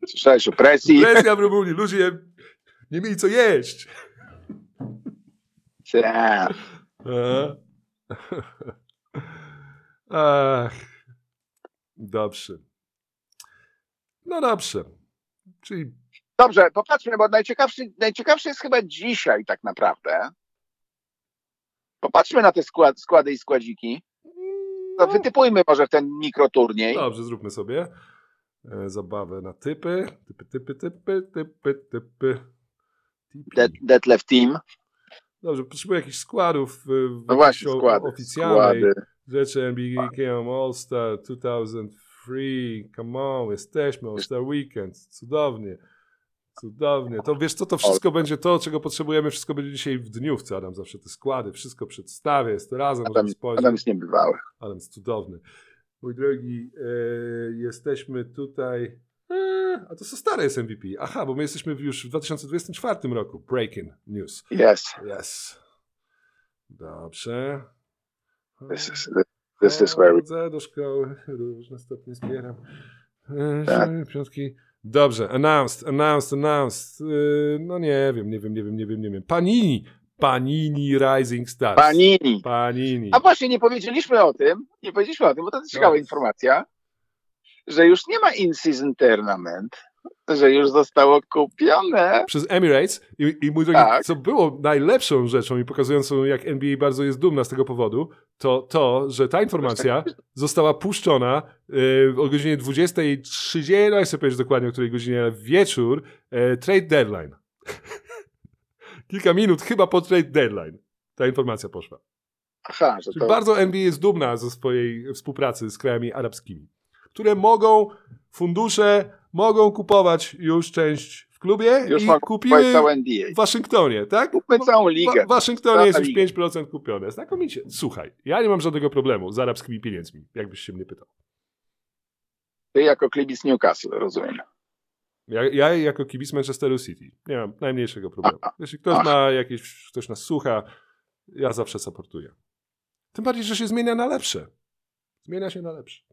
Słyszałeś o presji? Presja w Rumunii, ludzie nie mieli co jeść. Tak. E? Ach, dobrze. No dobrze. Czyli Dobrze, popatrzmy, bo najciekawszy, najciekawszy jest chyba dzisiaj tak naprawdę. Popatrzmy na te skład, składy i składziki. No, wytypujmy może ten mikroturniej. Dobrze, zróbmy sobie e, zabawę na typy. Typy, typy, typy, typy, typy. Left Team. Dobrze, potrzebuję jakichś składów e, w No właśnie, składy. oficjalnej składy. rzeczy NBA Game All Star 2003. Come on, jesteśmy, All Star Weekend. Cudownie. Cudownie. To wiesz co, to wszystko będzie to, czego potrzebujemy. Wszystko będzie dzisiaj w dniówce. Adam zawsze te składy, wszystko przedstawię. Jest to razem, Adam. Adam jest niebywały. Ale jest cudowny. Mój drogi, e, jesteśmy tutaj. A to co stare jest MVP. Aha, bo my jesteśmy już w 2024 roku. Breaking news. Yes. Yes. Dobrze. This is, this is where we... Do szkoły, różne stopnie zbieram. Tak. Piątki. Dobrze, announced, announced, announced. E, No nie wiem, nie wiem, nie wiem, nie wiem, nie wiem. Panini, Panini Rising Stars. Panini. Panini. A właśnie nie powiedzieliśmy o tym, nie powiedzieliśmy o tym, bo to jest ciekawa No. informacja, że już nie ma in-season tournament, że już zostało kupione. Przez Emirates i, i mój drogi, Tak. co było najlepszą rzeczą i pokazującą, jak NBA bardzo jest dumna z tego powodu, to to, że ta informacja została puszczona y, o godzinie 20.30, no ja sobie powiedzieć dokładnie o której godzinie, wieczór, e, trade deadline. Kilka minut chyba po trade deadline ta informacja poszła. Aha, Czyli to bardzo NBA jest dumna ze swojej współpracy z krajami arabskimi, które mogą, fundusze mogą kupować już część w klubie już i kupiły w Waszyngtonie, tak? Kupmy całą ligę. W Waszyngtonie jest już liga. 5% kupione. Znakomicie. Słuchaj, ja nie mam żadnego problemu z arabskimi pieniędzmi, jakbyś się mnie pytał. Ty jako kibic Newcastle, rozumiem. Ja, ja jako kibic Manchesteru City nie mam najmniejszego problemu. Jeśli ktoś ma jakieś, ktoś nas słucha, ja zawsze supportuję. Tym bardziej, że się zmienia na lepsze. Zmienia się na lepsze.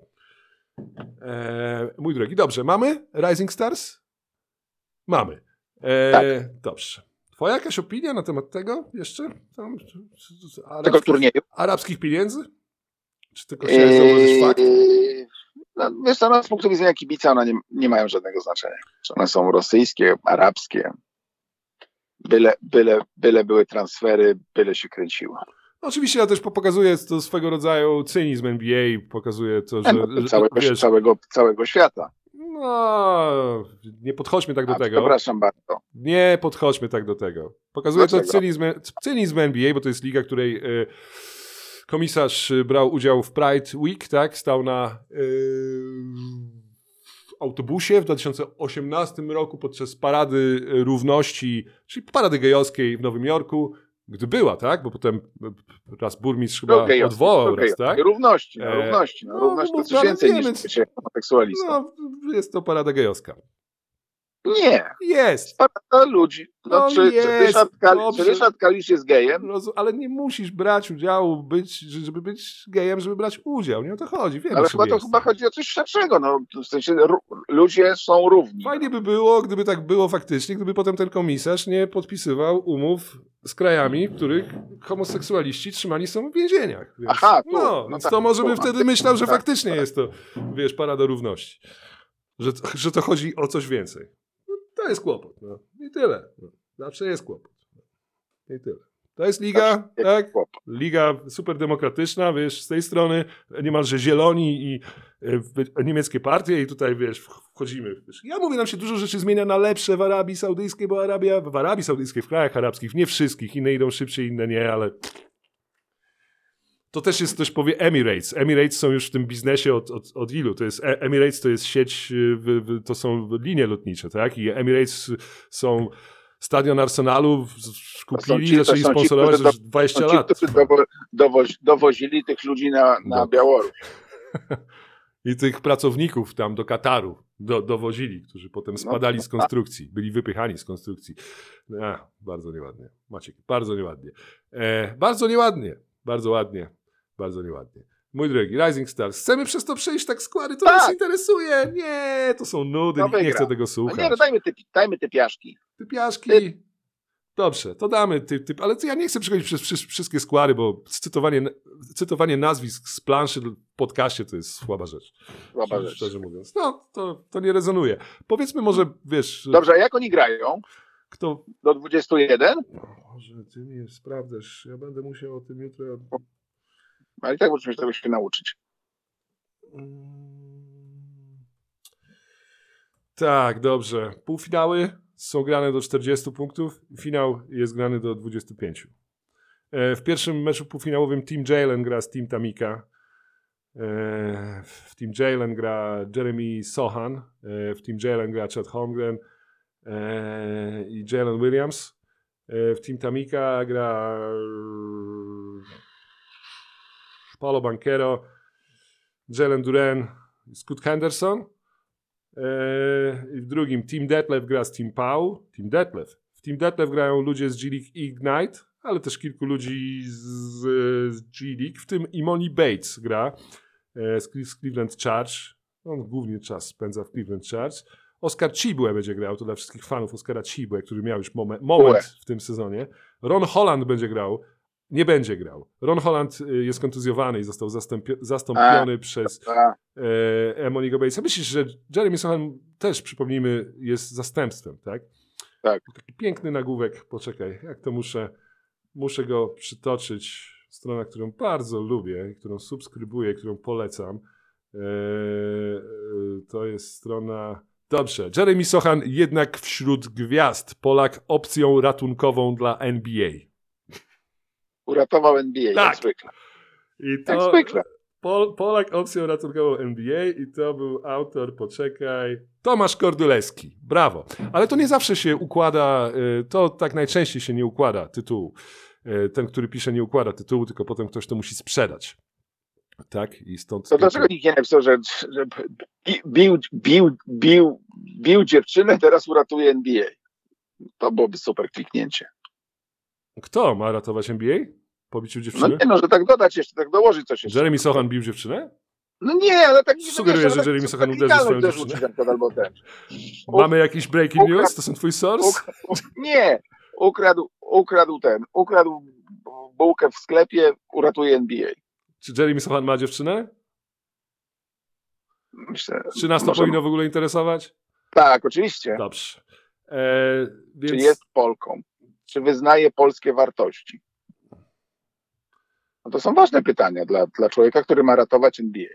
Eee, mój drogi, dobrze, mamy Rising Stars? Mamy. Eee, Tak. Dobrze. Twoja jakaś opinia na temat tego jeszcze? Tam, arabskich, Tego turnieju. arabskich pieniędzy? Czy tylko fakt? Eee, No, wiesz co, no, z punktu widzenia kibica one nie, nie mają żadnego znaczenia. Czy one są rosyjskie, arabskie. Byle, byle, byle były transfery, byle się kręciło. No, Oczywiście ja też pokazuję to swego rodzaju cynizm NBA, pokazuje to, że, że Całego, wiesz, całego, całego świata. no, nie podchodźmy tak do A, tego. przepraszam bardzo. Nie podchodźmy tak do tego. Pokazuje to Dlaczego? cynizm, cynizm NBA, bo to jest liga, której e, komisarz brał udział w Pride Week, tak? Stał na w autobusie w 2018 roku podczas parady równości, czyli parady gejowskiej w Nowym Jorku, gdy była, tak? Bo potem e, raz burmistrz chyba To gejowskie, odwołał to raz, tak? Równości, no, E, równości. No, no, równość to no, coś ale więcej wiemy, niż bycie homoseksualistą. No, jest to parada gejowska. Nie, Jest! parada ludzi. No, No czy, czy, jest, Ryszard czy. Ryszard Kalisz jest gejem? Rozu- ale nie musisz brać udziału, być, żeby być gejem, żeby brać udział. Nie o to chodzi. Wiemy, Ale chyba to jest. chyba chodzi o coś szerszego. No, w sensie ludzie są równi. Fajnie by było, gdyby tak było faktycznie, gdyby potem ten komisarz nie podpisywał umów z krajami, w których homoseksualiści trzymani są w więzieniach. Więc, Aha, tu, no, no tak, to może by no. wtedy myślał, że Tak, faktycznie tak. jest to, wiesz, parada równości. Że, że to chodzi o coś więcej. No, to jest kłopot. No. I tyle. No. Zawsze jest kłopot. I tyle. To jest liga, jest tak? kłopot. Liga super demokratyczna, wiesz, z tej strony niemalże zieloni i w- niemieckie partie i tutaj, wiesz, wchodzimy. Wiesz. Ja mówię, nam się dużo rzeczy zmienia na lepsze w Arabii Saudyjskiej, bo Arabia, w Arabii Saudyjskiej, w krajach arabskich, nie wszystkich, inne idą szybciej, inne nie, ale to też jest, ktoś powie Emirates. Emirates są już w tym biznesie od, od, od ilu? To jest, E- Emirates to jest sieć, y, to są linie lotnicze, tak? I Emirates są stadion Arsenalu, w- To kupili, są ci- zaczęli ci, sponsorować którzy już 20 Są ci, lat. którzy dowo, dowozi, dowozili tych ludzi na, na No. Białoruś. I tych pracowników tam do Kataru do, dowozili, którzy potem spadali z konstrukcji, byli wypychani z konstrukcji. A, bardzo nieładnie. Maciek, bardzo nieładnie. E, bardzo nieładnie, bardzo ładnie, bardzo nieładnie. Mój drogi, Rising Stars, chcemy przez to przejść tak składy, to Tak. nas interesuje. Nie, to są nudy, nikt nie chce tego A słuchać. nie, no dajmy te, dajmy te piaszki. Ty piaszki. Dobrze, to damy typ, typ, ale ja nie chcę przechodzić przez wszy- wszystkie składy, bo cytowanie, cytowanie nazwisk z planszy w podcaście to jest słaba rzecz. Słaba rzecz. Szczerze mówiąc. No, to, to nie rezonuje. Powiedzmy może, wiesz, Dobrze, a jak oni grają? kto... Do 21? Może ty mi sprawdzasz, ja będę musiał o tym jutro... Ale i tak musimy tego się nauczyć. Mm. Tak, dobrze. Półfinały są grane do 40 punktów, finał jest grany do 25. E, W pierwszym meczu półfinałowym Team Jalen gra z Team Tamika. E, W Team Jalen gra Jeremy Sohan, e, w Team Jalen gra Chad Holmgren i Jalen Williams. W Team Tamika gra Paulo Banquero, Jalen Duran, Scott Henderson. I w drugim Team Detlef gra z Team Pau. Team Detlef. W Team Detlef grają ludzie z G-League Ignite, ale też kilku ludzi z, z G-League, w tym Imoni Bates gra e, z, Cle- z Cleveland Charge. On głównie czas spędza w Cleveland Charge. Oscar Cibue będzie grał, to dla wszystkich fanów Oscara Cibue, który miał już momen, moment w tym sezonie. Ron Holland będzie grał. Nie będzie grał. Ron Holland y, jest kontuzjowany i został zastąpi- zastąpiony przez A, e, Emoniego Batesa. Myślisz, że Jeremy Sohan też, przypomnijmy, jest zastępstwem, tak? Tak. Taki piękny nagłówek. Poczekaj, jak to muszę, muszę go przytoczyć. Strona, którą bardzo lubię, którą subskrybuję, którą polecam. E, e, to jest strona... Dobrze. Jeremy Sohan jednak wśród gwiazd. Polak opcją ratunkową dla NBA. Uratował NBA, Tak. jak zwykle. I to, Jak zwykle. Pol, Polak opcją ratunkową NBA i to był autor, poczekaj, Tomasz Korduleski. Brawo. Ale to nie zawsze się układa, y, to tak najczęściej się nie układa tytułu. Y, Ten, który pisze, nie układa tytułu, tylko potem ktoś to musi sprzedać. Tak? I stąd... To dlaczego nikt nie napisał, że, że bi- bił, bił, bił, bił dziewczynę, teraz uratuje NBA? To byłoby super kliknięcie. Kto ma ratować NBA? Po biciu No dziewczyny? nie no, że tak dodać jeszcze, tak dołożyć coś jeszcze. Jeremy Sohan bił dziewczynę? No nie, ale tak... Sugeruję, wiesz, że ale Jeremy tak Sohan uderzy klikalność swoją dziewczynę. Mamy jakiś breaking news? To są twój source? Nie, ukradł, ukradł ten, ukradł bułkę w sklepie, uratuje NBA. Czy Jeremy Sohan ma dziewczynę? Myślę, Czy nas to może- powinno w ogóle interesować? Tak, oczywiście. Dobrze. E, więc Czy jest Polką? Czy wyznaje polskie wartości? No to są ważne pytania dla, dla człowieka, który ma ratować NBA.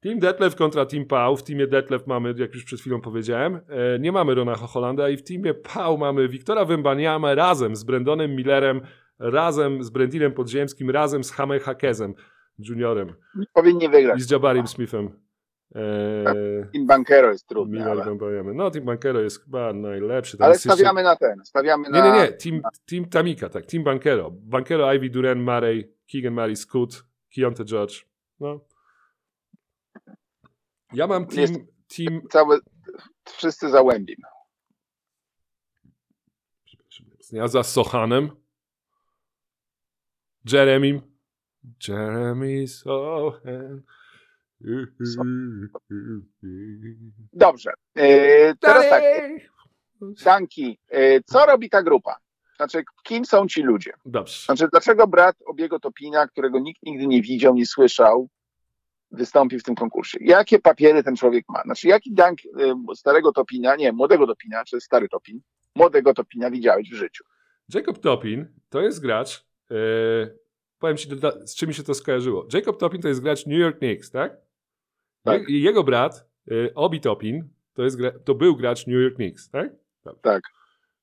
Team Detlef kontra Team Pau. W teamie Detlef mamy, jak już przed chwilą powiedziałem, e, nie mamy Rona Holanda i w teamie Pau mamy Wiktora Wembaniama razem z Brendonem Millerem, razem z Brendinem Podziemskim, razem z Hamem Hakezem juniorem Powinni wygrać. i z Jabarim Smithem. E, Team Bankero jest trudny, ale. No, Team Bankero jest chyba najlepszy. Ale jest jeszcze- stawiamy na ten. Stawiamy Nie, na... nie, nie. Team, team Tamika, tak. Team Bankero. Bankero, Ivy, Duran, Murray, Keegan Murray, Scoot, Keontae George. No. Ja mam team, Jest- team Całe, wszyscy za Łębim. ja za Sohanem, Jeremim, Jeremy Sohan. Dobrze. E, teraz tak. Danki, e, co robi ta grupa? Znaczy, kim są ci ludzie? Dobrze. Znaczy, dlaczego brat Obiego Topina, którego nikt nigdy nie widział, nie słyszał, wystąpi w tym konkursie? Jakie papiery ten człowiek ma? Znaczy, jaki dank y, starego Topina, nie, młodego Topina, czy stary Topin, młodego Topina widziałeś w życiu? Jacob Topin to jest gracz. E, powiem ci, z czym mi się to skojarzyło. Jacob Topin to jest gracz New York Knicks, tak? Tak. Je, jego brat, e, Obi Topin, to, jest to był gracz New York Knicks, tak? Tak.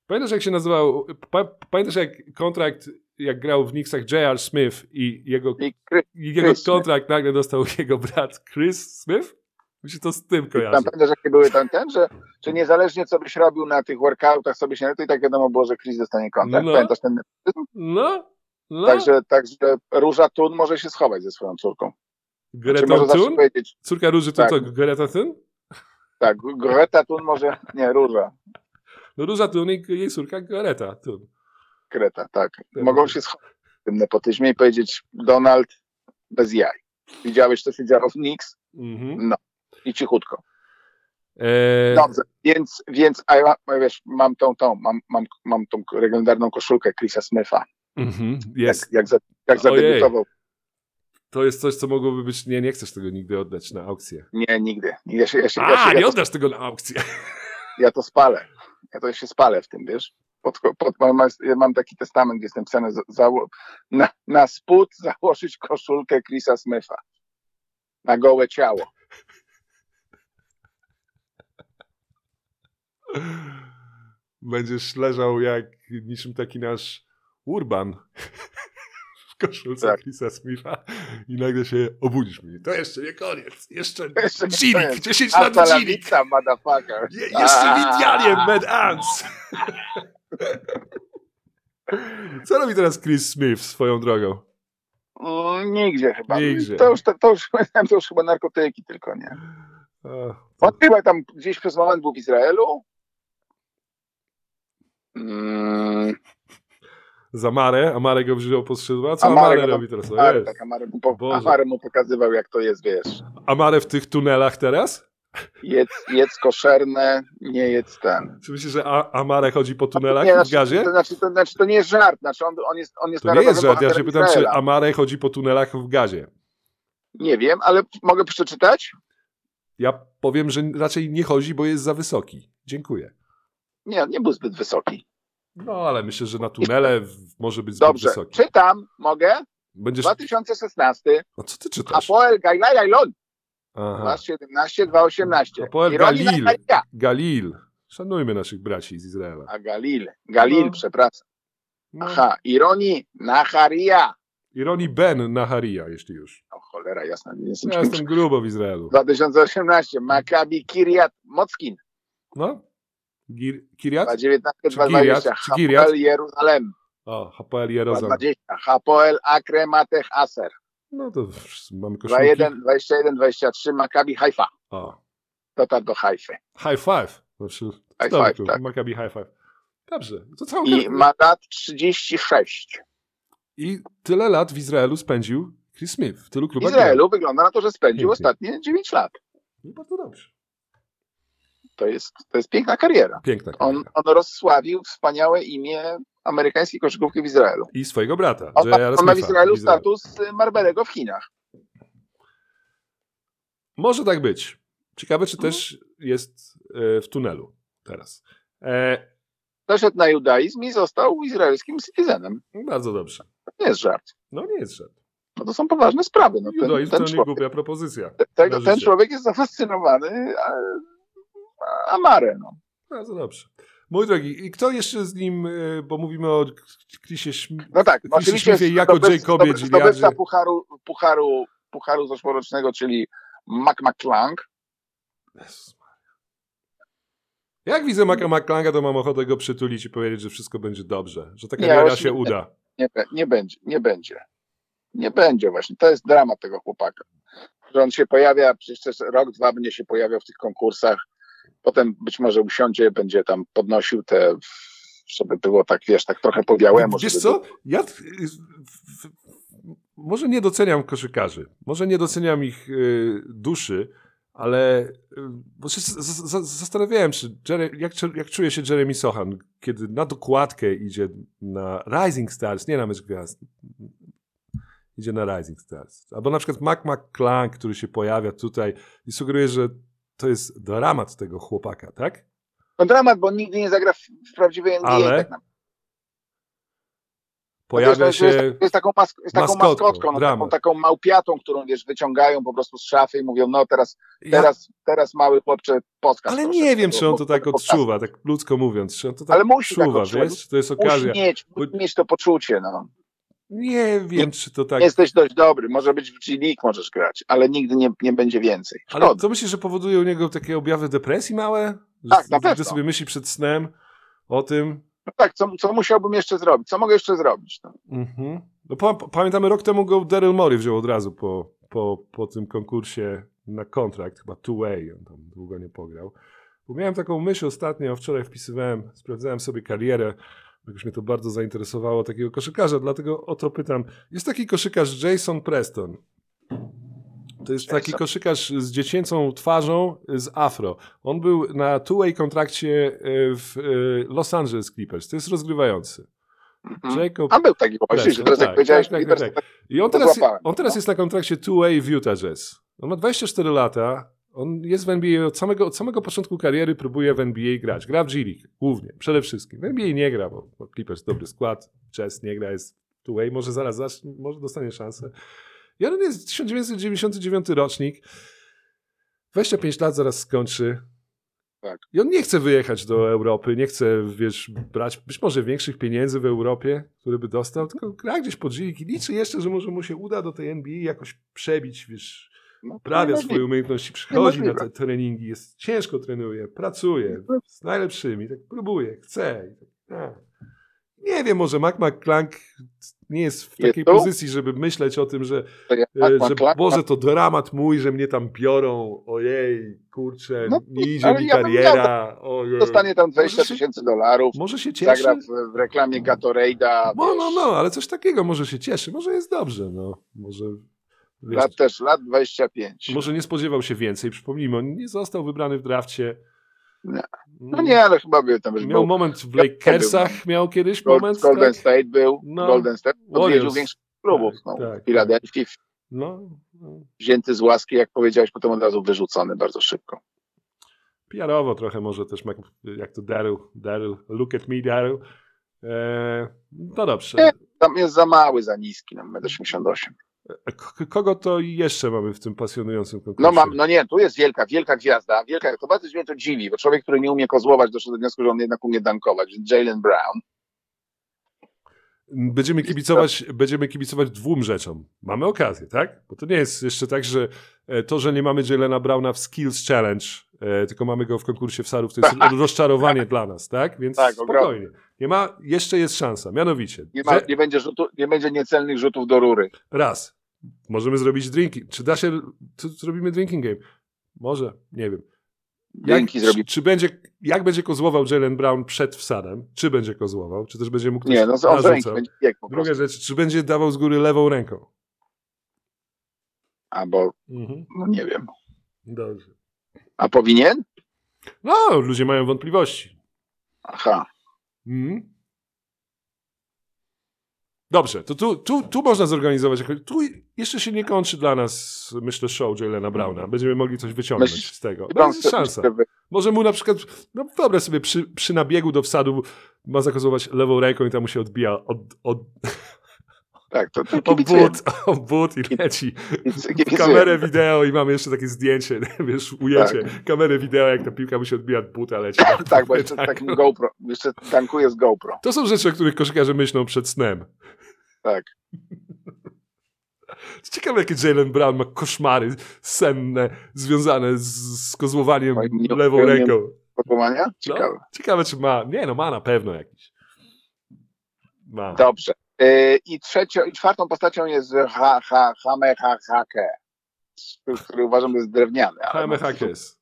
Pamiętasz, jak się nazywał? Pa, pamiętasz, jak kontrakt, jak grał w Knicksach J.R. Smith i jego, I i jego Chris Smith. kontrakt nagle dostał jego brat Chris Smith? Mi się to z tym tam kojarzy. pamiętasz, jakie były tam ten, że, że niezależnie co byś robił na tych workoutach, sobie się to i tak wiadomo było, że Chris dostanie kontrakt. No. Pamiętasz ten? No, no. Także, także Róża Tun może się schować ze swoją córką. Greta zawsze Thun? Córka Róży Thun Tak. to Greta Thun? tak, Greta Tun może, nie, Róża, No Róża Thun i jej córka Greta Thun. Greta, tak. Mogą się schować w tym nepotyzmie i powiedzieć Donald bez jaj. Widziałeś, co się działo w Knicks? Mhm. I cichutko. Eee, Dobrze, więc, więc a ja, wiesz, mam tą, tą, mam, mam, mam tą legendarną koszulkę Chrisa Smitha. mhm, Jak, jest. jak, za, jak zadebiutował. To jest coś, co mogłoby być. Nie, nie chcesz tego nigdy oddać na aukcję. Nie, nigdy. Ja, się, ja, się, ja, A, się, nie ja, to, oddasz tego na aukcję. ja to spalę. Ja to się spalę w tym, wiesz. Pod, pod, mam, ja mam taki testament, gdzie jest napisane za, na, na spód założyć koszulkę Chrisa Smitha. Na gołe ciało. Będziesz leżał jak niczym taki nasz urban koszulce Tak. Chrisa Smitha i nagle się obudzisz mnie. To jeszcze nie koniec. Jeszcze Jeszcze Gilik, koniec. 10 Hasta lat la Gilik. motherfucker. Je, jeszcze w A. Indianie, Mad Ants. Co robi teraz Chris Smith swoją drogą? Mm, Nigdzie chyba. Nigdzie. To, już, to, to, już, to już chyba narkotyki tylko, nie? On chyba tam gdzieś przez moment był w Izraelu. Mm, Za Marę, a Marę go wziął pod skrzydła. Co Amare robi teraz? Ale jest. tak Amary mu, po, mu pokazywał, jak to jest, wiesz. Amare w tych tunelach teraz? jedz, jedz koszerne, nie jedz ten. Czy myślisz, że A- Amare chodzi po tunelach nie, w znaczy, gazie? To, znaczy, to, znaczy, to nie jest żart, znaczy on, on jest, on jest To nie jest żart, ja się pytam, czy Izraela. Amare chodzi po tunelach w gazie. Nie wiem, ale mogę przeczytać? Ja powiem, że raczej nie chodzi, bo jest za wysoki. Dziękuję. Nie, nie był zbyt wysoki. No, ale myślę, że na tunele może być zbyt Dobrze, wysoki. czytam, mogę? Będziesz... 2016, A co ty czytasz? Apoel Gailai Ailon, Aha. 217, 218. Apoel Ironi Galil. Galil. Szanujmy naszych braci z Izraela. A Galil, Galil, No. przepraszam. No. Aha, Ironi Nacharia. Ironi Ben Naharia, jeśli już. O cholera, jasna, nie jestem Ja jestem grubo w Izraelu. 2018, Maccabi Kiriat Mockin, No? Gir, Kiriat? 219, Czy Giriat? 220, Czy Giriat? Hapoel Jeruzalem, O, Hapoel Jerozolem. 220, Hapoel Akre Matech Aser, No to mamy koszulki. 21, 21, 23, Maccabi Haifa, O, dotarł do Haify. high five. Znaczy, High five, tak. Maccabi high five. Dobrze. To całą I ma lat 36. I tyle lat w Izraelu spędził Chris Smith w tylu W klubach. Izraelu wygląda na to, że spędził Pięknie. ostatnie 9 lat. No bardzo dobrze. To jest, to jest piękna kariera. Piękna On, kariera. on rozsławił wspaniałe imię amerykańskiej koszykówki w Izraelu. I swojego brata, On, ma- on ma w Izraelu status Marberego w Chinach. Może tak być. Ciekawe, czy Mhm. też jest e, w tunelu teraz. E, Przeszedł na judaizm i został izraelskim citizenem. bardzo dobrze. To nie jest żart. No nie jest żart. No to są poważne sprawy. No ten, Judaizm ten, to nie człowiek, głupia propozycja. ten, ten człowiek jest zafascynowany a Amare. No. Bardzo dobrze. Mój drogi, i kto jeszcze z nim, e, bo mówimy o Chrisie Śm- no tak, Chrisie oczywiście Smithie jako Jacobie zdobywca pucharu, pucharu, pucharu zeszłorocznego, czyli Mac Maria. Jak widzę Maka McClanga, to mam ochotę go przytulić i powiedzieć, że wszystko będzie dobrze, że ta Nie, kariera się nie. uda. Nie, nie będzie, nie będzie. Nie będzie właśnie. To jest dramat tego chłopaka. Że on się pojawia, przecież rok, dwa będzie się pojawiał w tych konkursach. Potem być może usiądzie, będzie tam podnosił te, żeby było tak, wiesz, tak trochę po białemu. Wiesz żeby co? Ja w, może nie doceniam koszykarzy, może nie doceniam ich y, duszy, ale y, bo się zastanawiałem się, jak, jak czuje się Jeremy Sohan, kiedy na dokładkę idzie na Rising Stars, nie na Mecz Gwiazd, idzie na Rising Stars. Albo na przykład Mac McClung, który się pojawia tutaj i sugeruje, że to jest dramat tego chłopaka, tak? No dramat, bo on nigdy nie zagra w, w prawdziwej NBA. Ale tak naprawdę. Pojawia Wiesz, się... no, Jest, jest taką, mask, jest taką maskotką, maskotką, no, taką, taką małpiatą, którą wiesz, wyciągają po prostu z szafy i mówią, no teraz, Ja- teraz, teraz mały chłopcze podcast. Ale nie wiem, czy on to tak odczuwa, tak ludzko mówiąc, czy on to tak Ale musi tak odczuwa, odczuwać. wiesz? To jest okazja? Musi mieć, musi mieć to poczucie, no. Nie wiem, czy to tak... Jesteś dość dobry, może być w G League możesz grać, ale nigdy nie, nie będzie więcej. Ale Szkoda. co myślisz, że powoduje u niego takie objawy depresji małe? Że, Tak, na pewno. sobie myśli przed snem o tym. No tak, co, co musiałbym jeszcze zrobić? Co mogę jeszcze zrobić? No. Mhm. No, pa, pamiętamy, rok temu go Daryl Morey wziął od razu po, po, po tym konkursie na kontrakt, chyba two-way, on tam długo nie pograł. Bo miałem taką myśl ostatnio, wczoraj wpisywałem, sprawdzałem sobie karierę, jakoś mnie to bardzo zainteresowało, takiego koszykarza, dlatego o to pytam. Jest taki koszykarz Jason Preston. To jest taki koszykarz z dziecięcą twarzą, z afro. On był na two-way kontrakcie e, w e, Los Angeles Clippers. To jest rozgrywający. Mhm. Jacob A był taki właśnie, Preston, teraz jak tak, powiedziałeś, tak, tak, tak, to I on teraz, on teraz no. jest na kontrakcie two-way w Utah Jazz. On ma 24 lata, on jest w NBA od samego, od samego początku kariery, próbuje w NBA grać. Gra w G League, głównie, przede wszystkim. W NBA nie gra, bo, bo Clippers dobry skład, Jazz nie gra, jest two-way, może zaraz zacznie, może dostanie szansę. I on jest 1999 rocznik, 25 lat zaraz skończy. Tak. I on nie chce wyjechać do Europy, nie chce, wiesz, brać być może większych pieniędzy w Europie, które by dostał, tylko gra gdzieś pod G League i liczy jeszcze, że może mu się uda do tej NBA jakoś przebić, wiesz, no, prawia swoje umiejętności, przychodzi na te treningi, jest, ciężko trenuje, pracuje z najlepszymi, tak próbuje, chce. tak. Nie wiem, może Mac McClung nie jest w Jest takiej tu? pozycji, żeby myśleć o tym, że, e, że Boże, to dramat mój, że mnie tam biorą, ojej, kurczę, No, nie idzie mi kariera, ojej. Dostanie tam 20 Może się- tysięcy dolarów, Może się cieszy? zagra w, w reklamie Gatorade'a. No, no, no, ale coś takiego może się cieszy, może jest dobrze, no. Może, Lat też, lat 25. może nie spodziewał się więcej. Przypomnijmy, on nie został wybrany w drafcie. Nie. No nie, ale chyba był tam. Miał był moment w Lakersach, miał kiedyś Gold, moment. Golden tak? State był, No. Golden State odwiedził większość klubów. Tak, no, tak. w Filadelfii, No, no. wzięty z łaski, jak powiedziałeś, potem od razu wyrzucony bardzo szybko. PR-owo trochę może też, jak, to Daryl, Daryl, look at me Daryl. Eee, no dobrze. Nie. Tam jest za mały, za niski, no, 1,88 m. K- kogo to jeszcze mamy w tym pasjonującym konkursie? No mam, no nie, tu jest wielka, wielka gwiazda, wielka, to bardzo mnie to dziwi, bo człowiek, który nie umie kozłować, doszedł do wniosku, że on jednak umie dankować, Jalen Brown. Będziemy kibicować, będziemy kibicować dwóm rzeczom. Mamy okazję, tak? Bo to nie jest jeszcze tak, że e, to, że nie mamy Jalena Browna w Skills Challenge, e, tylko mamy go w konkursie wsarów, to jest rozczarowanie dla nas, tak? Więc Tak, spokojnie. Nie ma, jeszcze jest szansa. Mianowicie, Nie, ma, że- nie, będzie rzutu, nie będzie niecelnych rzutów do rury. raz, możemy zrobić drinking. Czy da się, czy zrobimy drinking game? Może, nie wiem. Dzięki czy, czy będzie, jak będzie kozłował Jalen Brown przed wsadem? Czy będzie kozłował? Czy też będzie mógł Nie, no z ręki będzie po Druga rzecz, czy będzie dawał z góry lewą ręką? Albo, Mhm. no nie wiem. Dobrze. A powinien? No, ludzie mają wątpliwości. Aha. Mhm. Dobrze, to tu, tu, tu można zorganizować. Tu jeszcze się nie kończy dla nas, myślę, show Jalena Browna. Będziemy mogli coś wyciągnąć Myśl- z tego. Brown No, jest szansa. Może mu na przykład, no dobra sobie, przy, przy nabiegu do wsadu ma zakozować lewą ręką i tam mu się odbija od, od, Tak, to, to o kibicuję. but, o but i leci. Kamerę wideo i mamy jeszcze takie zdjęcie, wiesz, ujęcie, kamerę wideo, jak ta piłka mu się odbija od buta, leci. Tak, bo jeszcze Tak. takim GoPro. Jeszcze tankuje z GoPro. To są rzeczy, o których koszykarze myślą przed snem. Tak. Ciekawe, jakie Jalen Brown ma koszmary senne związane z, z kozłowaniem nie- lewą ręką. Podłamania? No, Ciekawe. ciekawe, czy ma. Nie, no ma na pewno jakiś. Ma. Dobrze. Yy, I trzecią, i czwartą postacią jest ha, ha, Hame ha, Hake, który uważam, że jest drewniany. no, Hakes.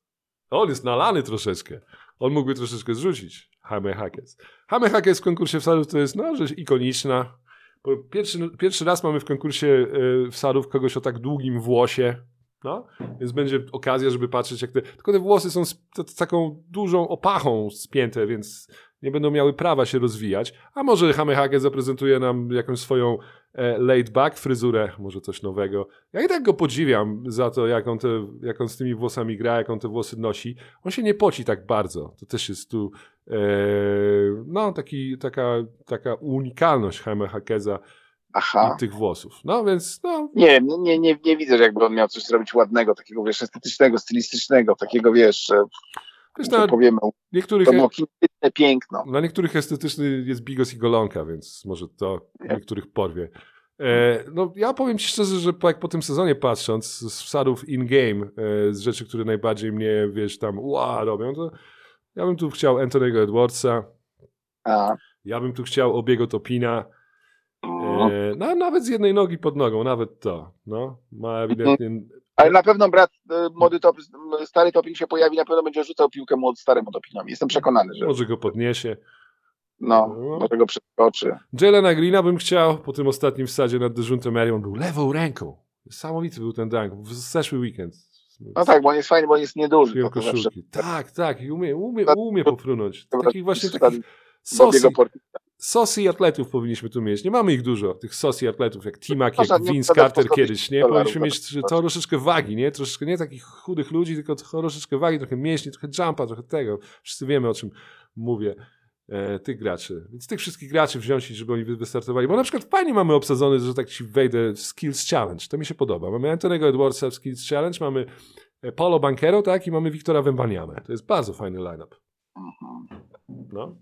On jest nalany troszeczkę. On mógłby troszeczkę zrzucić. Jaime Hakes. Jaime Hakes w konkursie wsadów to jest, no, rzecz ikoniczna. Pierwszy, pierwszy raz mamy w konkursie y, wsadów kogoś o tak długim włosie. No, więc będzie okazja, żeby patrzeć, jak te. Tylko te włosy są z, taką dużą opachą spięte, więc nie będą miały prawa się rozwijać. A może Jaime Hakes zaprezentuje nam jakąś swoją e, laid back fryzurę, może coś nowego. Ja i tak go podziwiam za to, jak on, te, jak on z tymi włosami gra, jak on te włosy nosi. On się nie poci tak bardzo. To też jest tu e, no, taki, taka, taka unikalność Jaime Hakeza Aha. tych włosów. No więc, no, Nie wiem, nie, nie, nie, widzę, jakby on miał coś zrobić ładnego, takiego, wiesz, estetycznego, stylistycznego, takiego, wiesz, wiesz, że na powiemy, niektórych, to było kinetyczne piękno. na niektórych estetyczny jest bigos i golonka, więc może to niektórych porwie. E, no, ja powiem ci szczerze, że po, jak po tym sezonie patrząc, z wsadów in-game, e, z rzeczy, które najbardziej mnie, wiesz, tam ła, robią, to ja bym tu chciał Antonego Edwardsa, A, ja bym tu chciał Obiego Topina, no. e, no, nawet z jednej nogi pod nogą, nawet to, no, ma ewidentnie, Ale na pewno brat y, młody top, stary topin się pojawi, na pewno będzie rzucał piłkę młody staremu topinowi. Jestem przekonany, że może go podniesie. no, No. może go przeskoczy. Jelena Greena bym chciał, po tym ostatnim wsadzie nad Dejuntem Mary, on był lewą ręką. Niesamowity był ten dunk, w zeszły weekend. No tak, bo on jest fajny, bo on jest nieduży. Tak, tak, i umie, umie, umie popłynąć. Takich właśnie takich sosi, Portisa. sosi atletów powinniśmy tu mieć. Nie mamy ich dużo, tych sosi atletów, jak Timak, jak Vince Carter po 100 kiedyś, nie? Powinniśmy mieć to. troszeczkę wagi, nie? Troszeczkę nie takich chudych ludzi, tylko troszeczkę wagi, trochę mięśni, trochę jumpa, trochę tego. Wszyscy wiemy, o czym mówię. E, tych graczy. Więc tych wszystkich graczy wziąć i żeby oni wy- wystartowali. Bo na przykład fajnie mamy obsadzony, że tak ci wejdę w Skills Challenge. To mi się podoba. Mamy Antonego Edwardsa w Skills Challenge, mamy e, Paulo Banquero, tak? I mamy Wiktora Wembaniamę. To jest bardzo fajny line-up. Mhm. No.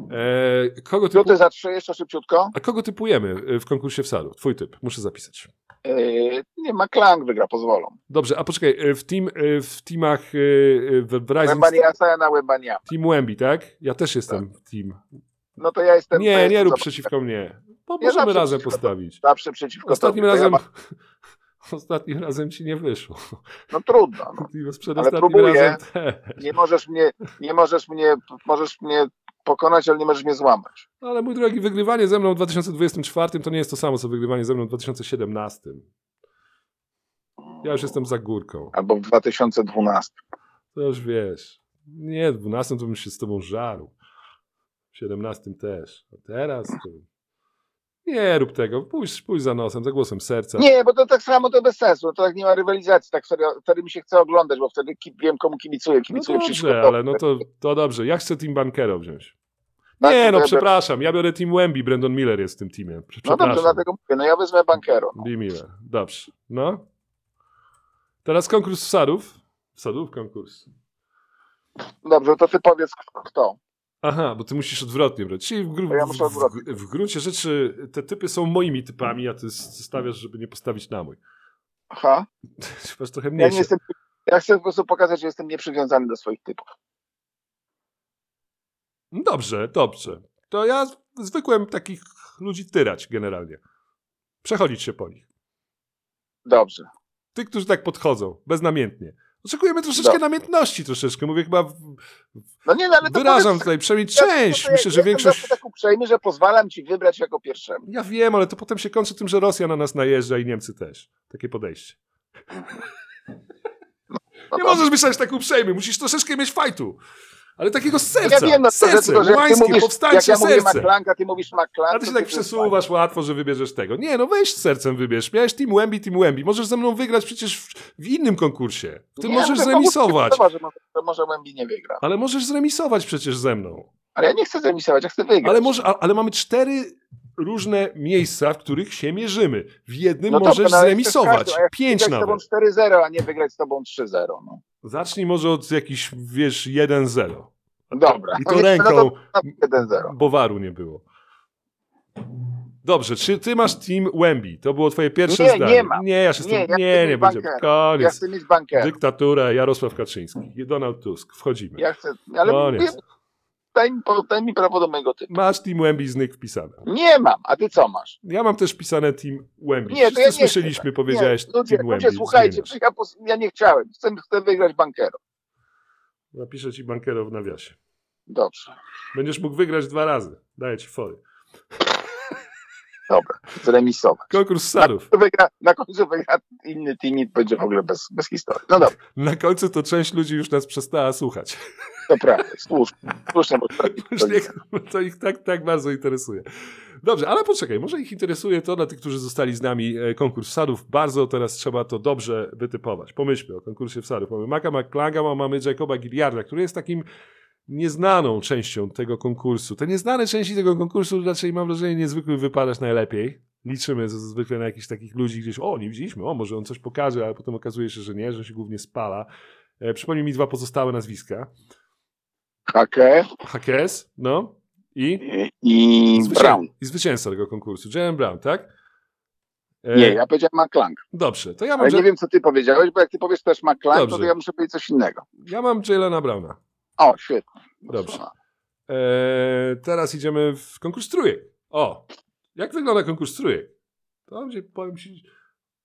E, kogo typu... Rzuty za trzy jeszcze szybciutko. A kogo typujemy e, w konkursie wsadów? Twój typ. Muszę zapisać. Yy, nie ma Klang wygra, pozwolą. Dobrze, a poczekaj, w, team, w teamach w w Rising Asaja na Wembania. Team Wemby, tak? Ja też jestem w team. No to ja jestem... to Nie, nie rób przeciwko mnie. Bo Nie możemy razem postawić. Zawsze przeciwko Ostatnim tobie. To razem... Ja ma... Ostatnim razem ci nie wyszło. No trudno. No. Ale próbuję. razem. Nie możesz mnie, nie możesz mnie, możesz mnie pokonać, ale nie możesz mnie złamać. No, Ale mój drogi, wygrywanie ze mną w 2024 to nie jest to samo, co wygrywanie ze mną w 2017. Ja już jestem za górką. Albo w 2012. To już wiesz. Nie, w 12 to bym się z tobą żarł. W 17 też. A teraz to... Nie rób tego. Pójdź, pójdź za nosem, za głosem serca. Nie, bo to tak samo to bez sensu. To tak nie ma rywalizacji. Tak wtedy, wtedy mi się chce oglądać, bo wtedy wiem, komu kibicuję. No Kibicuję przeciwko dobrze, ale no to, to dobrze. Ja chcę Team Bankero wziąć. Tak, Nie, no przepraszam. Ja biorę Team Wemby. Brandon Miller jest w tym teamie. No dobrze, dlatego mówię. No ja wezmę bankero. No. Lee Miller. Dobrze. No. Teraz konkurs wsadów. Wsadów konkurs. Dobrze, to ty powiedz kto. Aha, bo ty musisz odwrotnie brać. Czyli w, gru- ja muszę odwrotnie. w, w gruncie rzeczy te typy są moimi typami, a ty stawiasz, żeby nie postawić na mój. Aha. Masz trochę Ja, nie mniejsze. jestem, ja chcę po prostu pokazać, że jestem nieprzywiązany do swoich typów. No Dobrze, dobrze. To ja zwykłem takich ludzi tyrać generalnie. Przechodzić się po nich. Dobrze. Tych, którzy tak podchodzą, beznamiętnie. Oczekujemy troszeczkę Dobrze. namiętności, troszeczkę. Mówię chyba, w, No nie, no ale to wyrażam powiedz- tutaj przynajmniej Ja- część. to Myślę, że większość... tak uprzejmy, że pozwalam ci wybrać jako pierwszemu. Ja wiem, ale to potem się kończy tym, że Rosja na nas najeżdża i Niemcy też. Takie podejście. No Nie możesz myśleć tak uprzejmy, musisz troszeczkę mieć fajtu. Ale takiego z serca. Ja wiem, no że, serce, tylko, że jak ty łańskie, mówisz, jak powstańcze ja mówię serce. McClank, a ty mówisz McClank, A ty się tak przesuwasz łatwo, że wybierzesz tego. Nie, no weź sercem wybierz. Miałeś Team Wemby, Team Wemby. Możesz ze mną wygrać przecież w, w innym konkursie. Ty Nie, możesz mówię, zremisować. mi, Że może, że może Wemby nie wygra. Ale możesz zremisować przecież ze mną. Ale ja nie chcę zremisować, ja chcę wygrać. Ale, może, ale mamy cztery różne miejsca, w których się mierzymy. W jednym No dobra, możesz no ale zremisować. każdy, ja Pięć nawet. z tobą 4-0, a nie wygrać z tobą 3-0. No. Zacznij może od jakichś, wiesz, 1-0. Dobra. I to ręką, No to 1-0. bo waru nie było. Dobrze, czy ty masz Team Wemby? To było twoje pierwsze Nie, zdanie. nie mam. Nie, ja się Nie, ja nie, nie będzie. Koniec. Ja chcę mieć bankera. Dyktatura, Jarosław Kaczyński, Donald Tusk, wchodzimy. Ja chcę, ale Koniec. Daj, daj mi prawo do mojego typu. Masz Team Wemby z Nick wpisane. Nie mam, a ty co masz? Ja mam też wpisane Team Wemby. Nie, to ja nie słyszeliśmy, chcę. powiedziałeś nie, ludzie, Team ludzie, słuchajcie, ja, ja nie chciałem. Chcę, chcę wygrać bankero. Napiszę ci bankero w nawiasie. Dobrze, Będziesz mógł wygrać dwa razy. Daję ci fory. Dobra, zremisować. Konkurs sarów. To wygra, na końcu wygra inny team i będzie w ogóle bez, bez historii. No dobra, Na końcu to część ludzi już nas przestała słuchać. to prawda, słusznie, słusznie, bo to ich tak, tak bardzo interesuje. Dobrze, ale poczekaj, może ich interesuje to dla tych, którzy zostali z nami e, konkurs wsadów. Bardzo teraz trzeba to dobrze wytypować. Pomyślmy o konkursie wsadów. Mamy Maka McClanga, mamy Jacoba Gilliarda, który jest takim nieznaną częścią tego konkursu. Te nieznane części tego konkursu raczej mam wrażenie niezwykle wypadać najlepiej. Liczymy zwykle na jakichś takich ludzi gdzieś, o nie widzieliśmy, o może on coś pokaże, ale potem okazuje się, że nie, że się głównie spala. E, przypomnij mi dwa pozostałe nazwiska. Hake Hakes, no i i, i Zwycię- Brown. I zwycięzca tego konkursu. Jalen Brown, tak? E, Nie, ja powiedziałem McClank. Dobrze, to ja mam, Ale nie wiem, co ty powiedziałeś, bo jak ty powiesz też McClank, Dobrze. to ja muszę powiedzieć coś innego. ja mam Jalena Browna. O, świetnie. Dobrze. E, teraz idziemy w konkurs trójek. O, jak wygląda konkurs trójek? To gdzie powiem ci,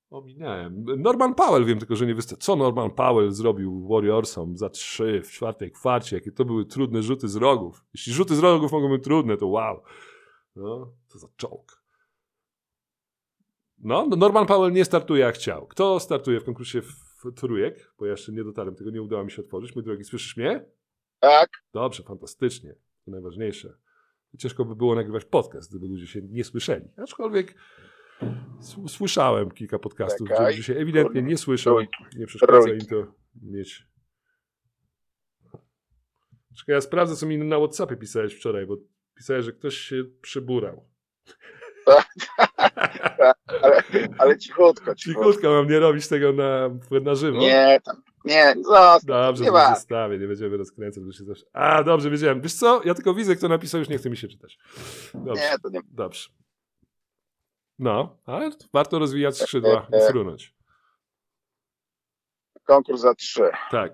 ominąłem. Norman Powell, wiem tylko, że nie wystarczy. Co Norman Powell zrobił Warriorsom za trzy w czwartej kwarcie? Jakie to były trudne rzuty z rogów. Jeśli rzuty z rogów mogą być trudne, to wow. No, co za czołg. No, no Norman Powell nie startuje jak chciał. Kto startuje w konkursie w trójek? Bo ja jeszcze nie dotarłem, tego nie udało mi się otworzyć. Mój drogi, słyszysz mnie? Tak, Dobrze, fantastycznie. To najważniejsze. Ciężko by było nagrywać podcast, gdyby ludzie się nie słyszeli. Aczkolwiek słyszałem kilka podcastów, gdzie Czekaj. ludzie się ewidentnie nie słyszą. Nie przeszkadza im to mieć. Czekaj, ja sprawdzę, co mi na Whatsappie pisałeś wczoraj, bo pisałeś, że ktoś się przyburał. ale, ale cichutko, cichutko. Cichutko, mam nie robić tego na, na żywo. Nie, tam, nie, zostaw, Dobrze, nie to ma. zostawię, nie będziemy rozkręcać. Bo się zawsze... A, dobrze, wiedziałem. Wiesz co, ja tylko widzę, kto napisał, już nie chce mi się czytać. Dobrze. Nie, to nie. Dobrze. No, ale warto rozwijać skrzydła i frunąć. Konkurs za trzy. Tak.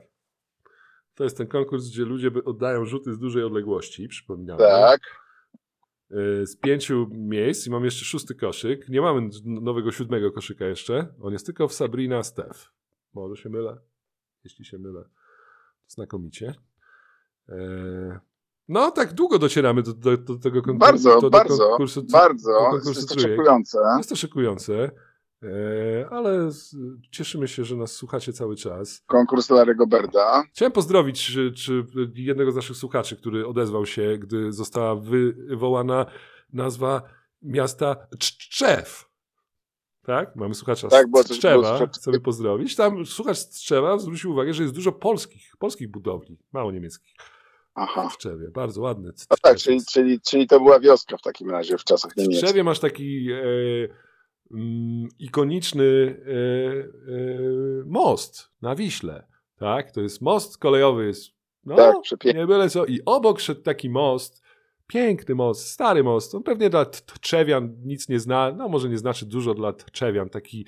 To jest ten konkurs, gdzie ludzie oddają rzuty z dużej odległości, przypominam. Tak. Y, Z pięciu miejsc i mam jeszcze szósty koszyk. Nie mamy nowego siódmego koszyka jeszcze. On jest tylko w Sabrina Steph. Może się mylę? Jeśli się mylę, to znakomicie. E, No, tak długo docieramy do, do, do tego konkursu. Bardzo, do, bardzo, konkursu Bardzo. konkursu Jest to szokujące. Jest to szykujące. E, ale cieszymy się, że nas słuchacie cały czas. Konkurs Larego Berda. Chciałem pozdrowić czy, czy jednego z naszych słuchaczy, który odezwał się, gdy została wywołana nazwa miasta Tczew. Tak? Mamy słuchacza Tak, z Tczewa. Chcemy pozdrowić. Tam słuchacz z Tczewa zwrócił uwagę, że jest dużo polskich, polskich budowli, mało niemieckich Aha. w Tczewie. Bardzo ładny. No tak, czyli, czyli, czyli to była wioska w takim razie w czasach W niemieckich. Tczewie masz taki e, mm, ikoniczny e, e, most na Wiśle. Tak? To jest most kolejowy. Jest, no, Tak, nie byle co. I obok szedł taki most, piękny most, stary most. On pewnie dla Tczewian nic nie zna, no może nie znaczy dużo dla Tczewian. Taki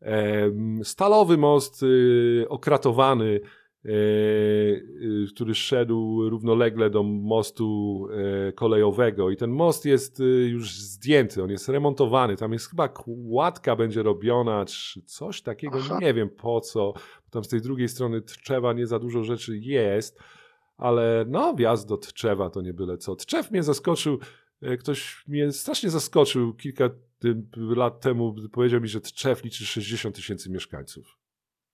em, stalowy most y, okratowany, e, y, który szedł równolegle do mostu e, kolejowego i ten most jest y, już zdjęty, on jest remontowany, tam jest chyba kładka będzie robiona, czy coś takiego, Aha. nie wiem po co, tam z tej drugiej strony Tczewa nie za dużo rzeczy jest, ale no wjazd do Tczewa to nie byle co. Tczew mnie zaskoczył, e, ktoś mnie strasznie zaskoczył kilka lat temu, powiedział mi, że Tczew liczy 60 tysięcy mieszkańców.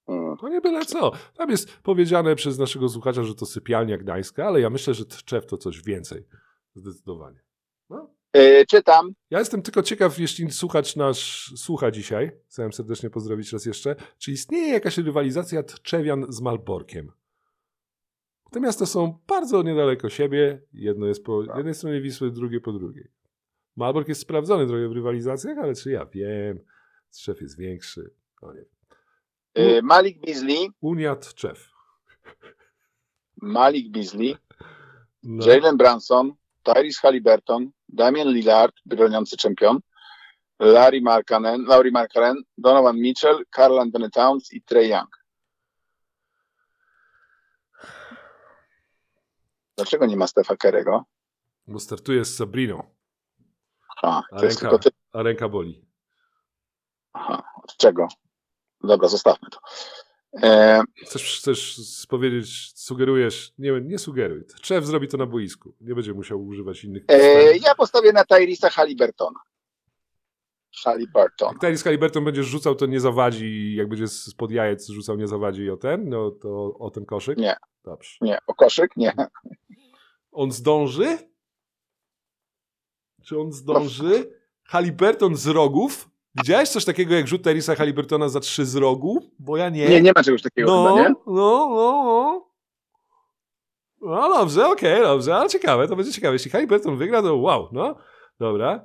Mm. To nie byle co. Tam jest powiedziane przez naszego słuchacza, że to sypialnia gdańska, ale ja myślę, że Tczew to coś więcej. Zdecydowanie. No. E, czytam. Ja jestem tylko ciekaw, jeśli słuchacz nasz słucha dzisiaj, chciałem serdecznie pozdrowić raz jeszcze, czy istnieje jakaś rywalizacja Tczewian z Malborkiem? Te miasta są bardzo niedaleko siebie. Jedno jest po jednej stronie Wisły, drugie po drugiej. Malbork jest sprawdzony trochę w rywalizacjach, ale czy ja wiem? Tczew jest większy. No nie. E, Malik Beasley, Unia Tczew. Malik Beasley, No. Jalen Branson, Tyrese Halliburton, Damian Lillard, broniący czempion, Larry Markkanen, Laurie Markkanen, Donovan Mitchell, Carl Anthony Towns i Trey Young. Dlaczego nie ma Stefa Kerego? Bo startuje z Sabriną, A, a ręka, ty. a ręka boli. Aha, od czego? Dobra, zostawmy to. E, Chcesz, chcesz powiedzieć, sugerujesz, nie, nie sugeruj. Tczew zrobi to na boisku. Nie będzie musiał używać innych. e, ja postawię na Tyrisa Halliburtona. Halliburton. Jak Tyrese Halliburton będziesz rzucał, to nie zawadzi, jak będzie spod jajec rzucał, nie zawadzi o ten, no to o ten koszyk? Nie. Dobrze. Nie, o koszyk? Nie. On zdąży? Czy on zdąży? Halliburton z rogów? Widziałeś coś takiego jak rzut Tyresa Halliburtona za trzy z rogu? Bo ja nie. Nie, nie ma czegoś takiego no, chyba, nie? no, no, no. No dobrze, okej, dobrze, ale ciekawe, to będzie ciekawe. Jeśli Halliburton wygra, to wow, no. Dobra.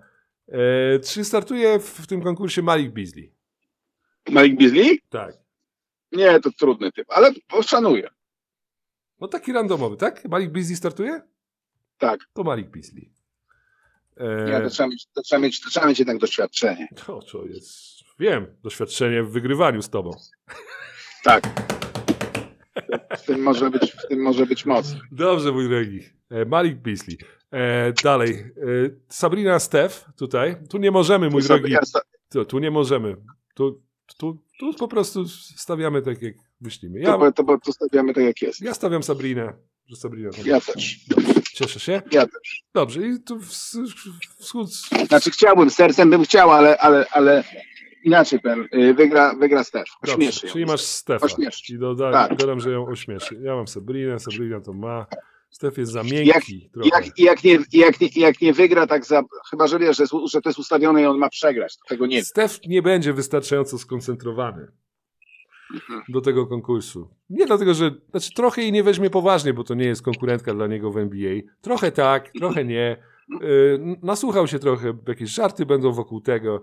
E, czy startuje w, w tym konkursie Malik Beasley? Malik Beasley? Tak. Nie, to trudny typ, ale szanuję. No taki randomowy, tak? Malik Beasley startuje? Tak. To Malik Beasley. E, Nie, to trzeba, mieć, to, trzeba mieć, to trzeba mieć jednak doświadczenie. to, to jest, wiem, doświadczenie w wygrywaniu z tobą. Tak. W tym może być, w tym może być mocny. Dobrze, mój drogi. E, Malik Beasley. E, dalej. E, Sabrina Steph tutaj. Tu nie możemy, mój drogi. Ja sta- Tu, tu nie możemy. Tu, tu, tu po prostu stawiamy tak, jak myślimy. to, Ja, to, po- to stawiamy tak jak jest. ja stawiam Sabrinę. Że Sabrina to Ja też. Cieszę się. Ja też. Dobrze. I tu wschód. Znaczy chciałbym, sercem bym chciał, ale, ale, ale inaczej powiem. Y, Wygra, wygra Stef. Dobrze, Ośmieszy ją. czyli masz Stefa. Ośmieszy. I doda, Tak. dodam, że ją ośmieszy. Ja mam Sabrinę, Sabrina to ma. Stef jest za Jak, miękki trochę. jak, jak, nie, jak, nie, jak nie wygra tak za... Chyba, że wiesz, że, że to jest ustawione i on ma przegrać. Tego nie. Stef nie będzie wystarczająco skoncentrowany Mhm. do tego konkursu. Nie dlatego, że znaczy trochę jej nie weźmie poważnie, bo to nie jest konkurentka dla niego w NBA. Trochę tak, trochę nie. Yy, nasłuchał się trochę, jakieś żarty będą wokół tego.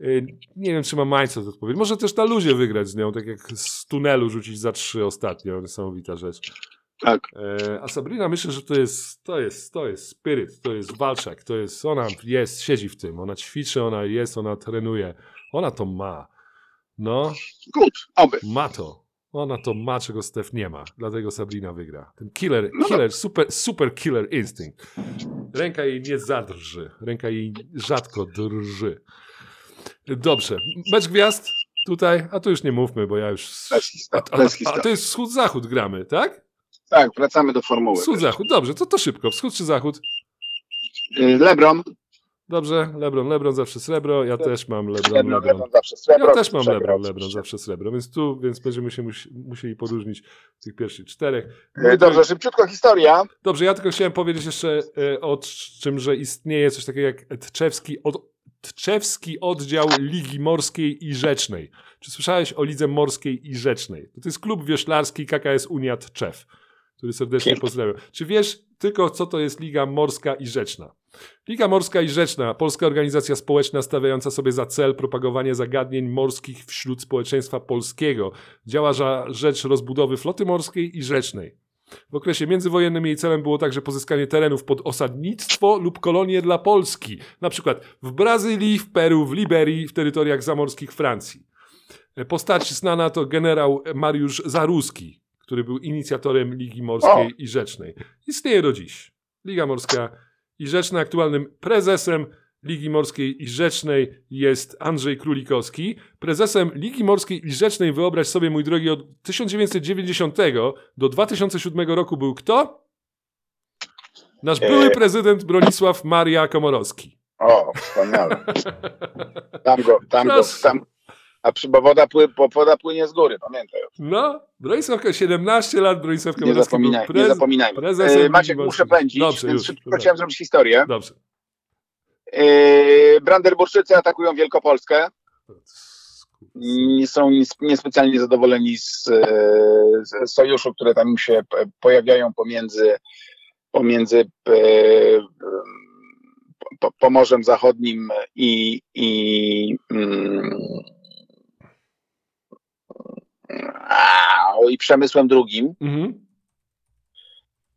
Yy, nie wiem, czy ma mindset odpowiedź. Może też na luzie wygrać z nią, tak jak z tunelu rzucić za trzy ostatnio. Niesamowita rzecz. Tak. E, A Sabrina myślę, że to jest, to jest, to jest spiryt, to jest walczak, to jest, ona jest, siedzi w tym, ona ćwiczy, ona jest, ona trenuje, ona to ma. No, Good. Oby. ma to. Ona to ma, czego Steph nie ma. Dlatego Sabrina wygra. Ten killer, No. killer, super, super killer instynkt. Ręka jej nie zadrży. Ręka jej rzadko drży. Dobrze. Mecz gwiazd tutaj, a tu już nie mówmy, bo ja już... A, a, a historii. to jest wschód-zachód gramy, tak? Tak, wracamy do formuły. Wschód-zachód, dobrze, to to szybko. Wschód czy zachód? Y, LeBron, Dobrze, Lebron, Lebron zawsze srebro, ja też mam Lebron, Lebron, Lebron. Zawsze srebro. Ja też mam Lebron, Lebron zawsze srebro, więc tu, więc będziemy się musi, musieli podróżnić tych pierwszych czterech. E, Dobrze, szybciutko historia. Dobrze, ja tylko chciałem powiedzieć jeszcze e, o czym, że istnieje coś takiego jak Tczewski, od, Tczewski Oddział Ligi Morskiej i Rzecznej. Czy słyszałeś o Lidze Morskiej i Rzecznej? To jest klub wioślarski KKS Unia Tczew, który serdecznie Pięknie. pozdrawiam. Czy wiesz tylko, co to jest Liga Morska i Rzeczna? Liga Morska i Rzeczna, polska organizacja społeczna stawiająca sobie za cel propagowanie zagadnień morskich wśród społeczeństwa polskiego. Działa za rzecz rozbudowy floty morskiej i rzecznej. W okresie międzywojennym jej celem było także pozyskanie terenów pod osadnictwo lub kolonie dla Polski, na przykład w Brazylii, w Peru, w Liberii, w terytoriach zamorskich Francji. Postać znana to generał Mariusz Zaruski, który był inicjatorem Ligi Morskiej i Rzecznej. Istnieje do dziś. Liga Morska i Rzeczna aktualnym prezesem Ligi Morskiej i Rzecznej jest Andrzej Królikowski. Prezesem Ligi Morskiej i Rzecznej, wyobraź sobie, mój drogi, od 1990 do 2007 roku był kto? Nasz były Eee. prezydent Bronisław Maria Komorowski. O, wspaniale. Tam go, tam go, tam. A przy, bo woda, pły, bo woda płynie z góry, pamiętaj. No, Bronisław, 17 lat, Bronisław Nie, zapominaj, był nie prez... zapominajmy. prezesem E, Maciek, muszę pędzić, Dobrze, więc szybko dobra. chciałem zrobić historię. Dobrze. E, Brandenburczycy atakują Wielkopolskę. Nie są niespecjalnie zadowoleni z, e, z sojuszu, które tam się pojawiają pomiędzy, pomiędzy e, po- Pomorzem Zachodnim i, i, mm, i Przemysłem Drugim. Mhm.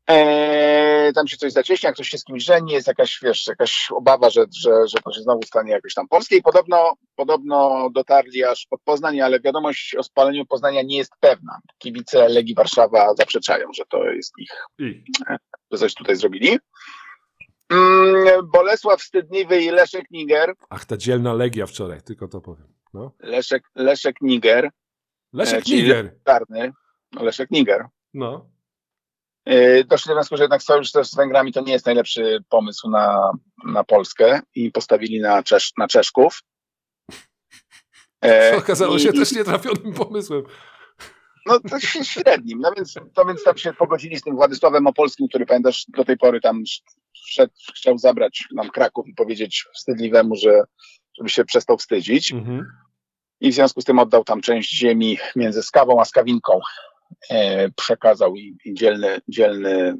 Eee, tam się coś zacieśnia, ktoś się z kimś żeni, jest jakaś, wiesz, jakaś obawa, że, że, że to się znowu stanie jakoś tam polskie i podobno, podobno dotarli aż pod Poznań, ale wiadomość o spaleniu Poznania nie jest pewna. Kibice Legii Warszawa zaprzeczają, że to jest ich, I. że coś tutaj zrobili. Mm, Bolesław Wstydliwy i Leszek Niger. Ach, ta dzielna Legia wczoraj, tylko to powiem. No. Leszek, Leszek Niger, Leszek E, Niger. czarny, no Leszek Niger. No. Yy, Doszli do wniosku, że jednak sojusz też z Węgrami to nie jest najlepszy pomysł na, na Polskę i postawili na, Czesz, na Czeszków. E, Okazało i- się i- też nietrafionym pomysłem. No to się średnim, no więc, to więc tam się pogodzili z tym Władysławem Opolskim, który pamiętasz do tej pory tam wszedł, chciał zabrać nam Kraków i powiedzieć wstydliwemu, że żeby się przestał wstydzić. Mhm. I w związku z tym oddał tam część ziemi między Skawą a Skawinką. E, przekazał i, i dzielny, dzielny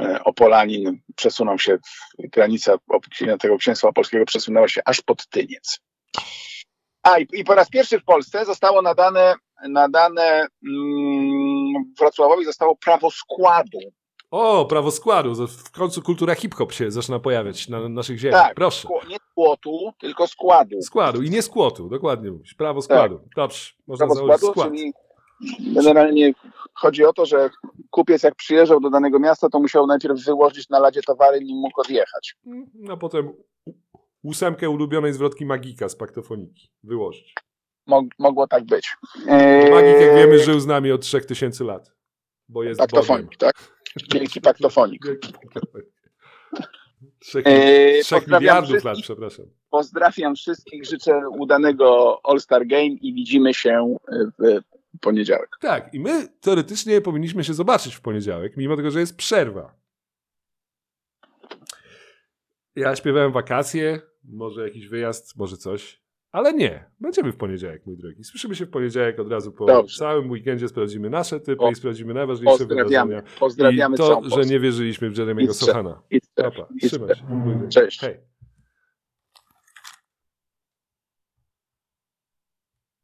e, Opolanin przesunął się, granica tego księstwa opolskiego przesunęła się aż pod Tyniec. A i, i po raz pierwszy w Polsce zostało nadane, nadane mm, Wrocławowi zostało prawo składu. O, prawo składu. W końcu kultura hip-hop się zaczyna pojawiać na naszych ziemiach. Tak, Proszę. nie tylko składu. Składu i nie skłotu, dokładnie mówisz. Prawo składu. Dobrze, można prawo założyć składu, skład. czyli generalnie chodzi o to, że kupiec jak przyjeżdżał do danego miasta, to musiał najpierw wyłożyć na ladzie towary, nim mógł odjechać. A potem ósemkę ulubionej zwrotki Magika z paktofoniki wyłożyć. Mog, mogło tak być. Eee, Magik, jak wiemy, żył z nami od 3000 lat. Bo jest Paktofonik, tak? Wielki paktofonik. Bogiem. Wielki paktofonik. Trzech, Eee, trzech miliardów lat, przepraszam. Pozdrawiam wszystkich, życzę udanego All-Star Game i widzimy się w poniedziałek. Tak, i my teoretycznie powinniśmy się zobaczyć w poniedziałek, mimo tego, że jest przerwa. Ja śpiewałem wakacje, może jakiś wyjazd, może coś, ale nie. Będziemy w poniedziałek, mój drogi. Słyszymy się w poniedziałek od razu po Dobrze. całym weekendzie, sprawdzimy nasze typy O, i sprawdzimy najważniejsze Pozdrawiamy. wydarzenia. Pozdrawiamy I to, że nie wierzyliśmy w Jeremiego. Sochana. Idźcie. Papa, Idźcie. trzymaj się. mój drogi. Cześć. Hej.